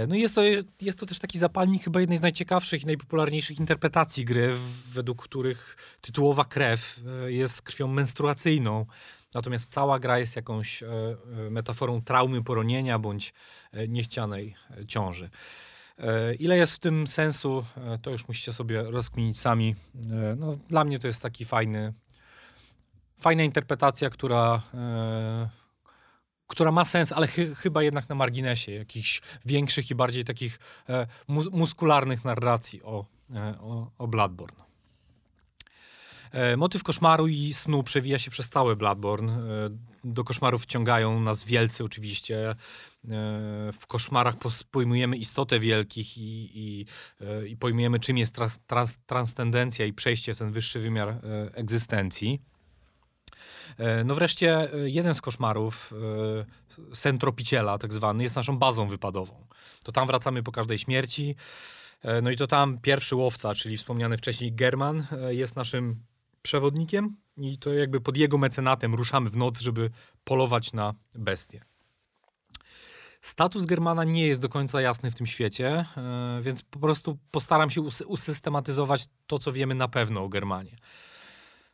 B: No i jest to, jest to też taki zapalnik chyba jednej z najciekawszych i najpopularniejszych interpretacji gry, według których tytułowa krew jest krwią menstruacyjną, natomiast cała gra jest jakąś metaforą traumy poronienia bądź niechcianej ciąży. Ile jest w tym sensu, to już musicie sobie rozkminić sami. No, dla mnie to jest taki fajny, fajna interpretacja, która która ma sens, ale chy, chyba jednak na marginesie jakichś większych i bardziej takich e, mus muskularnych narracji o, e, o, o. E, motyw koszmaru i snu przewija się przez cały Bloodborne. E, do koszmarów wciągają nas wielcy oczywiście. E, w koszmarach pojmujemy istotę wielkich i, i, e, i pojmujemy czym jest trans, trans, transcendencja i przejście w ten wyższy wymiar egzystencji. E, no wreszcie jeden z koszmarów, e, sen tropiciela tak zwany, jest naszą bazą wypadową. To tam wracamy po każdej śmierci. No i to tam pierwszy łowca, czyli wspomniany wcześniej German, jest naszym przewodnikiem i to jakby pod jego mecenatem ruszamy w noc, żeby polować na bestie. Status Germana nie jest do końca jasny w tym świecie, więc po prostu postaram się usystematyzować to, co wiemy na pewno o Germanie.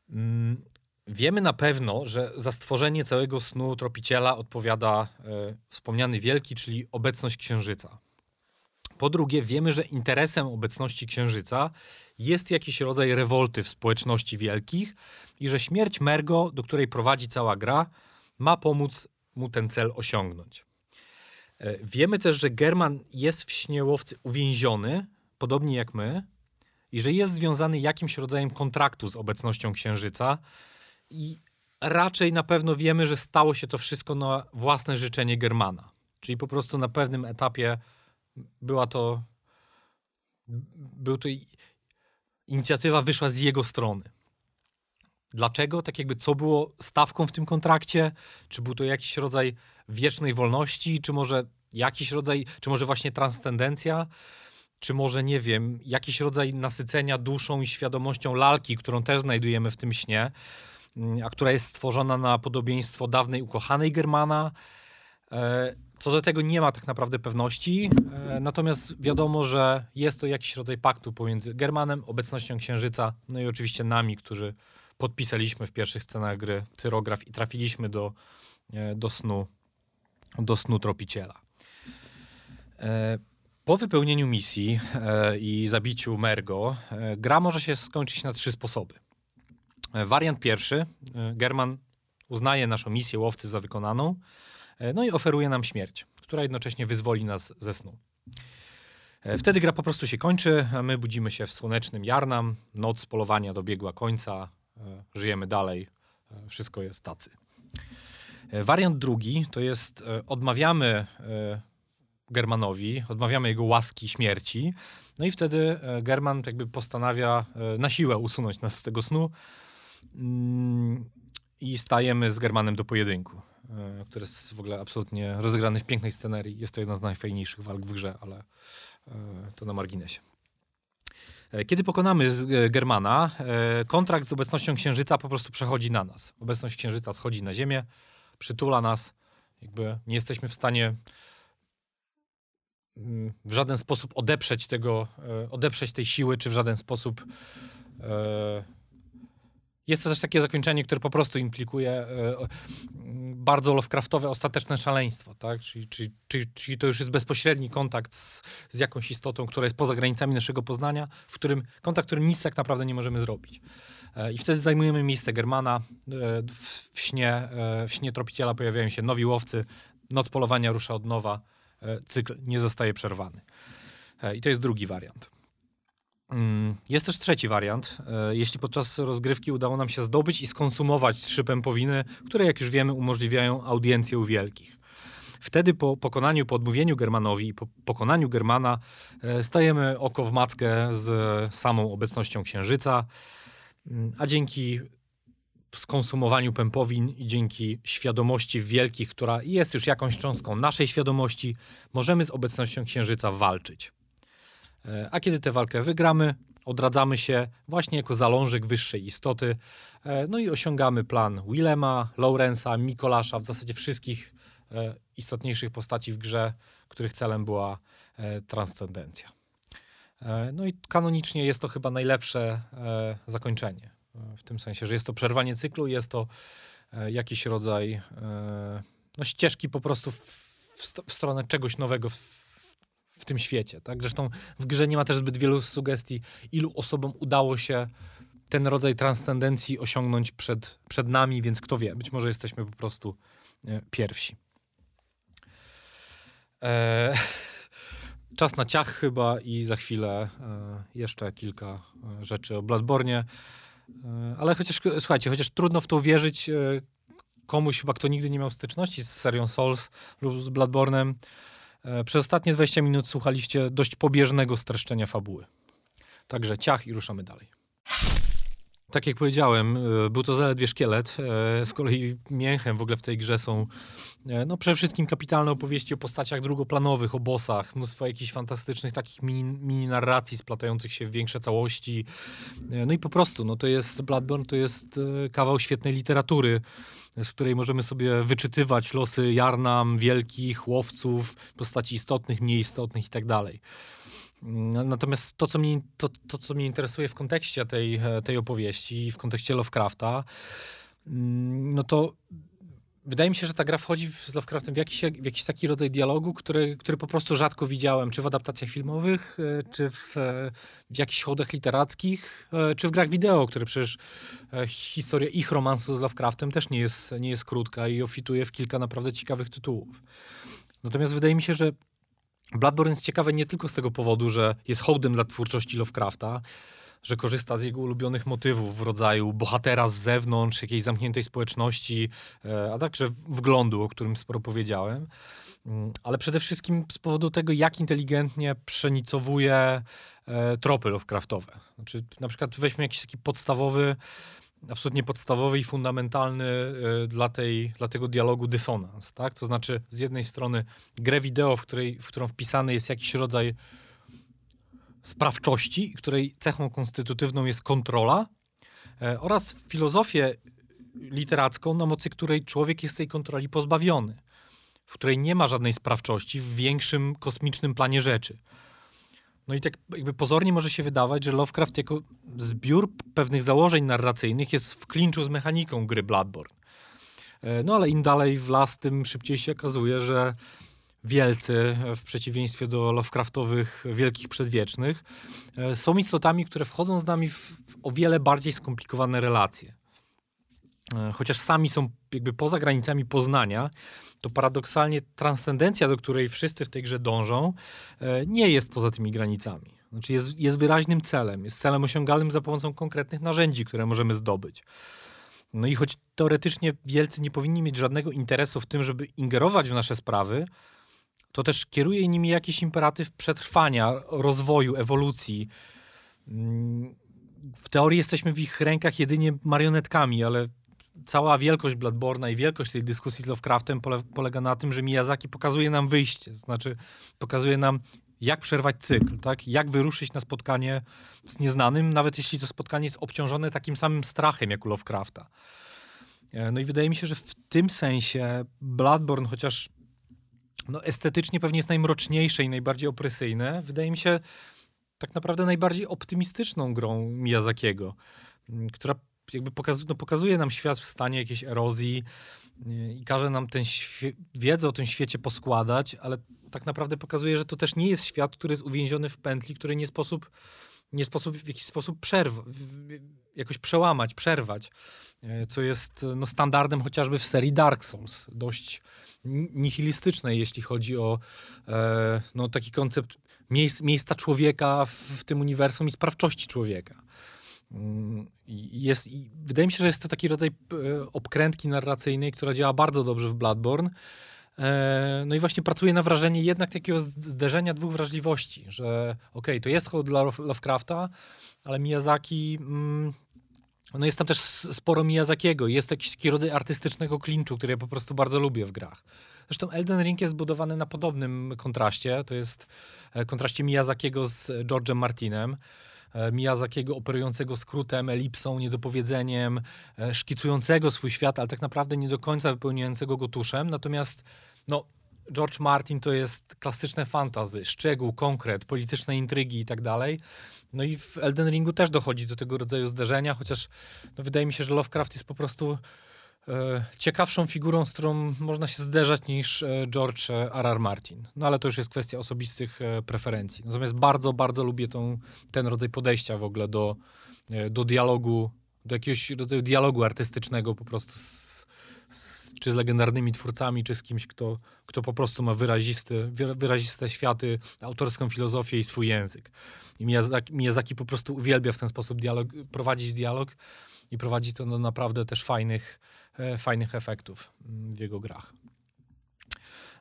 B: Mm, Wiemy na pewno, że za stworzenie całego snu tropiciela odpowiada e, wspomniany wielki, czyli obecność księżyca. Po drugie, wiemy, że interesem obecności księżyca jest jakiś rodzaj rewolty w społeczności wielkich i że śmierć Mergo, do której prowadzi cała gra, ma pomóc mu ten cel osiągnąć. E, wiemy też, że German jest w śnie łowcy uwięziony, podobnie jak my, i że jest związany jakimś rodzajem kontraktu z obecnością księżyca, i raczej na pewno wiemy, że stało się to wszystko na własne życzenie Germana. Czyli po prostu na pewnym etapie była to. Był to. Inicjatywa wyszła z jego strony. Dlaczego? Tak jakby co było stawką w tym kontrakcie? Czy był to jakiś rodzaj wiecznej wolności, czy może jakiś rodzaj, czy może właśnie transcendencja? czy może, nie wiem, jakiś rodzaj nasycenia duszą i świadomością lalki, którą też znajdujemy w tym śnie. Mm, a która jest stworzona na podobieństwo dawnej ukochanej Germana. E, co do tego nie ma tak naprawdę pewności, e, natomiast wiadomo, że jest to jakiś rodzaj paktu pomiędzy Germanem, obecnością Księżyca, no i oczywiście nami, którzy podpisaliśmy w pierwszych scenach gry cyrograf i trafiliśmy do, e, do snu do snu tropiciela. Po wypełnieniu misji i zabiciu Mergo, gra może się skończyć na trzy sposoby. E, wariant pierwszy. E, German uznaje naszą misję łowcy za wykonaną, e, no i oferuje nam śmierć, która jednocześnie wyzwoli nas ze snu. Wtedy gra po prostu się kończy, a my budzimy się w słonecznym Jarnam, noc polowania dobiegła końca, żyjemy dalej, wszystko jest tacy. Wariant drugi to jest odmawiamy Germanowi, odmawiamy jego łaski śmierci, no i wtedy German jakby postanawia na siłę usunąć nas z tego snu, Mm, i stajemy z Germanem do pojedynku, e, który jest w ogóle absolutnie rozegrany w pięknej scenerii. Jest to jedna z najfajniejszych walk w grze, ale e, to na marginesie. E, kiedy pokonamy Germana, kontrakt z obecnością Księżyca po prostu przechodzi na nas. Obecność Księżyca schodzi na Ziemię, przytula nas, jakby nie jesteśmy w stanie mm, w żaden sposób odeprzeć tego, odeprzeć tej siły, czy w żaden sposób jest to też takie zakończenie, które po prostu implikuje e, bardzo Lovecraftowe ostateczne szaleństwo, tak? Czyli, czyli, czyli, czyli, to już jest bezpośredni kontakt z, z, jakąś istotą, która jest poza granicami naszego poznania, w którym kontakt, którym nic tak naprawdę nie możemy zrobić. E, I wtedy zajmujemy miejsce Germana. E, w, śnie, w śnie tropiciela pojawiają się nowi łowcy, noc polowania rusza od nowa, cykl nie zostaje przerwany. I to jest drugi wariant. Mm, jest też trzeci wariant. E, jeśli podczas rozgrywki udało nam się zdobyć i skonsumować trzy pępowiny, które jak już wiemy umożliwiają audiencję u wielkich. wtedy po pokonaniu, po odmówieniu Germanowi i po pokonaniu Germana e, stajemy oko w mackę z samą obecnością Księżyca, a dzięki skonsumowaniu pępowin i dzięki świadomości wielkich, która jest już jakąś cząstką naszej świadomości, możemy z obecnością Księżyca walczyć. E, a kiedy tę walkę wygramy, odradzamy się właśnie jako zalążek wyższej istoty, e, no i osiągamy plan Willema, Lawrence'a, Mikolasza, w zasadzie wszystkich e, istotniejszych postaci w grze, których celem była transcendencja. No i kanonicznie jest to chyba najlepsze zakończenie. W tym sensie, że jest to przerwanie cyklu, jest to jakiś rodzaj no, ścieżki po prostu w, w stronę czegoś nowego w, w tym świecie. Tak? Zresztą w grze nie ma też zbyt wielu sugestii, ilu osobom udało się ten rodzaj transcendencji osiągnąć przed, przed nami, więc kto wie, być może jesteśmy po prostu e, pierwsi. E, czas na ciach chyba i za chwilę e, jeszcze kilka e, rzeczy o Bloodborne. E, ale chociaż, słuchajcie, chociaż trudno w to wierzyć komuś chyba, kto nigdy nie miał styczności z serią Souls lub z Bloodborne'em, E, przez ostatnie 20 minut słuchaliście dość pobieżnego streszczenia fabuły. Także ciach i ruszamy dalej. Tak jak powiedziałem, e, był to zaledwie szkielet. E, z kolei mięchem w ogóle w tej grze są no przede wszystkim kapitalne opowieści o postaciach drugoplanowych, o bossach, mnóstwo jakichś fantastycznych takich mini, mini narracji splatających się w większe całości. No i po prostu, no to jest Bloodborne, to jest kawał świetnej literatury z której możemy sobie wyczytywać losy jarnam, wielkich, łowców, postaci istotnych, mniej istotnych i tak dalej. Mm, natomiast to co, mnie, to, to, co mnie interesuje w kontekście tej, tej opowieści, w kontekście Lovecrafta, mm, no to wydaje mi się, że ta gra wchodzi z Lovecraftem w jakiś, w jakiś taki rodzaj dialogu, który, który po prostu rzadko widziałem, czy w adaptacjach filmowych, e, czy w, e, w jakichś hołdach literackich, e, czy w grach wideo, które przecież historia ich romansu z Lovecraftem też nie jest, nie jest krótka i ofituje w kilka naprawdę ciekawych tytułów. Natomiast wydaje mi się, że Bloodborne jest ciekawe nie tylko z tego powodu, że jest hołdem dla twórczości Lovecrafta, że korzysta z jego ulubionych motywów w rodzaju bohatera z zewnątrz, jakiejś zamkniętej społeczności, e, a także wglądu, o którym sporo powiedziałem. Mm, ale przede wszystkim z powodu tego, jak inteligentnie przenicowuje e, tropy Lovecraftowe. Znaczy, na przykład weźmy jakiś taki podstawowy, absolutnie podstawowy i fundamentalny e, dla, tej, dla tego dialogu dysonans. Tak? To znaczy, z jednej strony grę wideo, w, której, w którą wpisany jest jakiś rodzaj sprawczości, której cechą konstytutywną jest kontrola, e, oraz filozofię literacką, na mocy której człowiek jest tej kontroli pozbawiony, w której nie ma żadnej sprawczości w większym kosmicznym planie rzeczy. No i tak jakby pozornie może się wydawać, że Lovecraft jako zbiór pewnych założeń narracyjnych jest w klinczu z mechaniką gry Bloodborne. E, no ale im dalej w las, tym szybciej się okazuje, że wielcy, w przeciwieństwie do Lovecraftowych wielkich przedwiecznych, e, są istotami, które wchodzą z nami w o wiele bardziej skomplikowane relacje. E, chociaż sami są jakby poza granicami poznania, to paradoksalnie transcendencja, do której wszyscy w tej grze dążą, e, nie jest poza tymi granicami. Znaczy jest, jest wyraźnym celem, jest celem osiągalnym za pomocą konkretnych narzędzi, które możemy zdobyć. No i choć teoretycznie wielcy nie powinni mieć żadnego interesu w tym, żeby ingerować w nasze sprawy, to też kieruje nimi jakiś imperatyw przetrwania, rozwoju, ewolucji. Mm, w teorii jesteśmy w ich rękach jedynie marionetkami, ale cała wielkość Bloodborne'a i wielkość tej dyskusji z Lovecraftem pole, polega na tym, że Miyazaki pokazuje nam wyjście, znaczy pokazuje nam, jak przerwać cykl, tak? jak wyruszyć na spotkanie z nieznanym, nawet jeśli to spotkanie jest obciążone takim samym strachem jak u Lovecrafta. E, no i wydaje mi się, że w tym sensie Bloodborne, chociaż no, estetycznie pewnie jest najmroczniejsze i najbardziej opresyjne. Wydaje mi się tak naprawdę najbardziej optymistyczną grą Miyazakiego, która jakby pokazuje, no, pokazuje nam świat w stanie jakiejś erozji y, i każe nam tę wiedzę o tym świecie poskładać, ale tak naprawdę pokazuje, że to też nie jest świat, który jest uwięziony w pętli, który nie sposób, nie sposób w jakiś sposób przerwać, jakoś przełamać, przerwać, y, co jest no, standardem chociażby w serii Dark Souls. Dość nihilistycznej, jeśli chodzi o e, no, taki koncept miejsc, miejsca człowieka w, w, tym uniwersum i sprawczości człowieka. Mm, jest, wydaje mi się, że jest to taki rodzaj e, obkrętki narracyjnej, która działa bardzo dobrze w Bloodborne. E, no i właśnie pracuje na wrażenie jednak takiego zderzenia dwóch wrażliwości, że okej, okay, to jest hołd dla Lovecrafta, ale Miyazaki... Mm, no jest tam też sporo Miyazakiego. Jest jakiś taki rodzaj artystycznego klinczu, który ja po prostu bardzo lubię w grach. Zresztą Elden Ring jest zbudowany na podobnym kontraście. To jest e, kontraście Miyazakiego z George'em Martinem. E, Miyazakiego operującego skrótem, elipsą, niedopowiedzeniem, e, szkicującego swój świat, ale tak naprawdę nie do końca wypełniającego go tuszem. Natomiast no, George Martin to jest klasyczne fantazy, szczegół, konkret, polityczne intrygi i tak dalej. No i w Elden Ringu też dochodzi do tego rodzaju zderzenia, chociaż no, wydaje mi się, że Lovecraft jest po prostu ciekawszą figurą, z którą można się zderzać niż e, George R.R. E, Martin. No ale to już jest kwestia osobistych e, preferencji. Natomiast bardzo, bardzo lubię tą, ten rodzaj podejścia w ogóle do, e, do dialogu, do jakiegoś rodzaju dialogu artystycznego po prostu z, z, czy z legendarnymi twórcami, czy z kimś, kto, kto po prostu ma wyrazisty, wyraziste światy, autorską filozofię i swój język. I Miyazaki, Miyazaki po prostu uwielbia w ten sposób dialog, prowadzić dialog i prowadzi to do naprawdę też fajnych, e, fajnych efektów mm, w jego grach.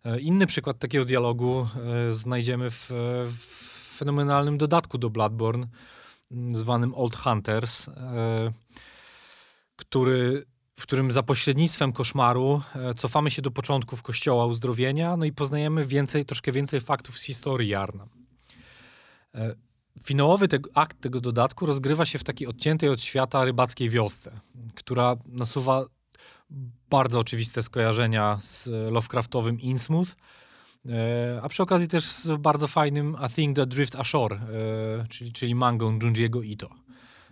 B: E, inny przykład takiego dialogu e, znajdziemy w, w fenomenalnym dodatku do Bloodborne, mm, zwanym Old Hunters, który, w którym za pośrednictwem koszmaru cofamy się do początków Kościoła Uzdrowienia, no i poznajemy więcej, troszkę więcej faktów z historii Jarna finałowy tego, akt tego dodatku rozgrywa się w takiej odciętej od świata rybackiej wiosce, która nasuwa bardzo oczywiste skojarzenia z Lovecraftowym Innsmouth, e, a przy okazji też z bardzo fajnym A Thing That Drift Ashore, e, czyli, czyli mangą Junji'ego Ito,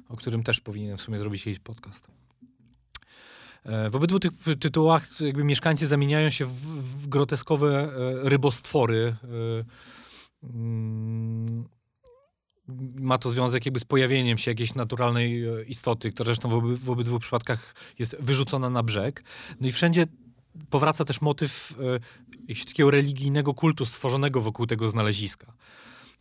B: o którym też powinienem w sumie zrobić jakiś podcast. E, w obydwu tych tytułach jakby mieszkańcy zamieniają się w, w groteskowe rybostwory, mm, ma to związek jakby z pojawieniem się jakiejś naturalnej e, istoty, która zresztą w, oby, w obydwu przypadkach jest wyrzucona na brzeg. No i wszędzie powraca też motyw e, jakiegoś takiego religijnego kultu stworzonego wokół tego znaleziska.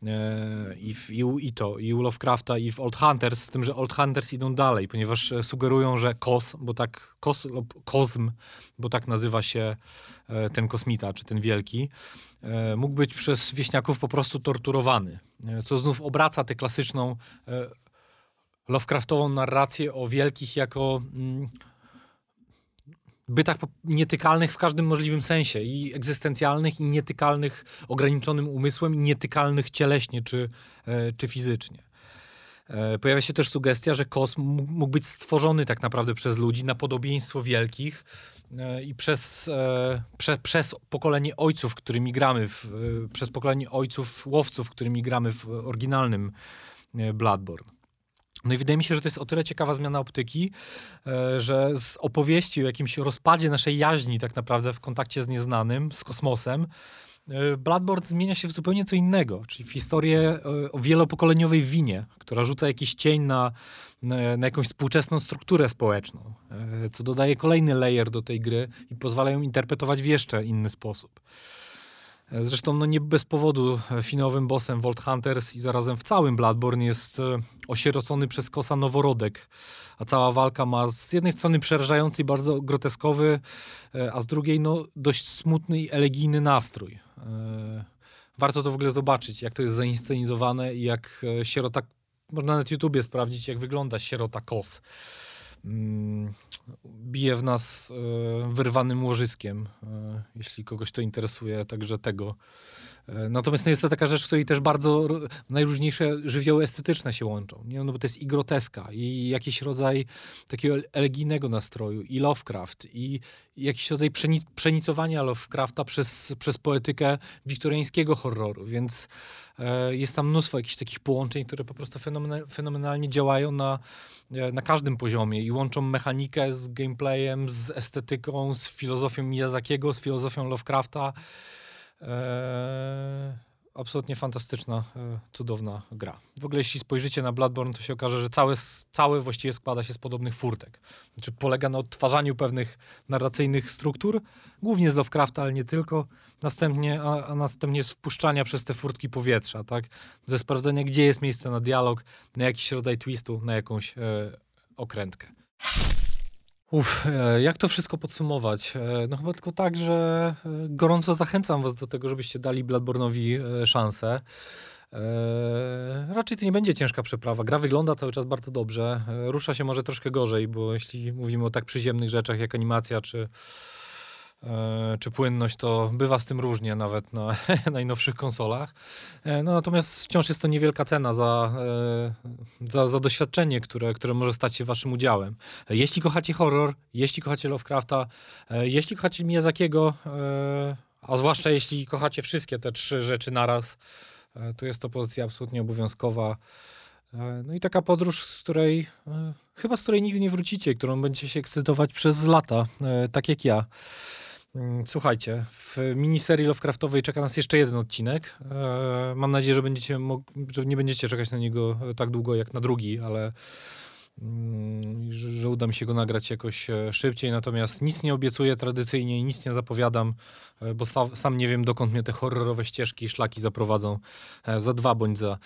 B: E, I, w, i, u, to, i u Lovecrafta, i w Old Hunters, z tym, że Old Hunters idą dalej, ponieważ e, sugerują, że kos, bo tak, kos, kozm, bo tak nazywa się e, ten kosmita, czy ten wielki, mógł być przez wieśniaków po prostu torturowany, co znów obraca tę klasyczną Lovecraftową narrację o wielkich jako mm, bytach nietykalnych w każdym możliwym sensie i egzystencjalnych, i nietykalnych ograniczonym umysłem, i nietykalnych cieleśnie czy, e, czy fizycznie. E, pojawia się też sugestia, że kosm mógł być stworzony tak naprawdę przez ludzi na podobieństwo wielkich e, i przez, prze, przez pokolenie ojców, którymi gramy, w, przez pokolenie ojców łowców, którymi gramy w oryginalnym Bloodborne. No i wydaje mi się, że to jest o tyle ciekawa zmiana optyki, e, że z opowieści o jakimś rozpadzie naszej jaźni tak naprawdę w kontakcie z nieznanym, z kosmosem, e, Bloodborne zmienia się w zupełnie co innego, czyli w historię e, o wielopokoleniowej winie, która rzuca jakiś cień na, na jakąś współczesną strukturę społeczną, co dodaje kolejny layer do tej gry i pozwala ją interpretować w jeszcze inny sposób. Zresztą no nie bez powodu finowym bossem Vault Hunters i zarazem w całym Bloodborne jest e, osierocony przez kosa noworodek. A cała walka ma z jednej strony przerażający i bardzo groteskowy, e, a z drugiej no, dość smutny i elegijny nastrój. E, warto to w ogóle zobaczyć, jak to jest zainscenizowane i jak sierota... Można na YouTubie sprawdzić, jak wygląda sierota kos. Mm, bije w nas e, wyrwanym łożyskiem, e, jeśli kogoś to interesuje, także tego. E, natomiast no jest to taka rzecz, w której też bardzo najróżniejsze żywioły estetyczne się łączą. Nie? No bo to jest i groteska, i jakiś rodzaj takiego elegijnego nastroju, i Lovecraft, i jakiś rodzaj przenicowania Lovecrafta przez, przez poetykę wiktoriańskiego horroru, więc E, jest tam mnóstwo jakichś takich połączeń, które po prostu fenomenalnie działają na, e, na każdym poziomie i łączą mechanikę z gameplayem, z estetyką, z filozofią Miyazakiego, z filozofią Lovecrafta. Eee, absolutnie fantastyczna, e, cudowna gra. W ogóle jeśli spojrzycie na Bloodborne, to się okaże, że całe, całe właściwie składa się z podobnych furtek. Znaczy polega na odtwarzaniu pewnych narracyjnych struktur, głównie z Lovecrafta, ale nie tylko, następnie, a, a następnie z wpuszczania przez te furtki powietrza, tak? Ze sprawdzenia, gdzie jest miejsce na dialog, na jakiś rodzaj twistu, na jakąś e, okrętkę. Uf, e, jak to wszystko podsumować? E, No chyba tylko tak, że e, gorąco zachęcam was do tego, żebyście dali Bloodborne'owi e, szansę. E, Raczej to nie będzie ciężka przeprawa. Gra wygląda cały czas bardzo dobrze. E, Rusza się może troszkę gorzej, bo jeśli mówimy o tak przyziemnych rzeczach jak animacja czy, czy płynność, to bywa z tym różnie nawet na najnowszych konsolach. E, No natomiast wciąż jest to niewielka cena za, e, za, za doświadczenie, które, które może stać się waszym udziałem. E, Jeśli kochacie horror, jeśli kochacie Lovecrafta, e, jeśli kochacie Miyazakiego, e, a zwłaszcza jeśli kochacie wszystkie te trzy rzeczy naraz, e, to jest to pozycja absolutnie obowiązkowa. E, No i taka podróż, z której, e, chyba z której nigdy nie wrócicie, którą będziecie się ekscytować przez lata, e, tak jak ja. Mm, Słuchajcie, w miniserii Lovecraftowej czeka nas jeszcze jeden odcinek. E, Mam nadzieję, że, będziecie że nie będziecie czekać na niego tak długo jak na drugi, ale mm, że, uda mi się go nagrać jakoś e, szybciej. Natomiast nic nie obiecuję tradycyjnie nic nie zapowiadam, e, bo sa, sam nie wiem, dokąd mnie te horrorowe ścieżki i szlaki zaprowadzą za dwa bądź za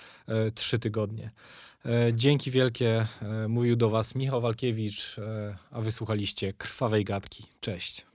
B: trzy tygodnie. Dzięki wielkie. Mówił do Was Michał Walkiewicz, a wysłuchaliście Krwawej Gadki. Cześć.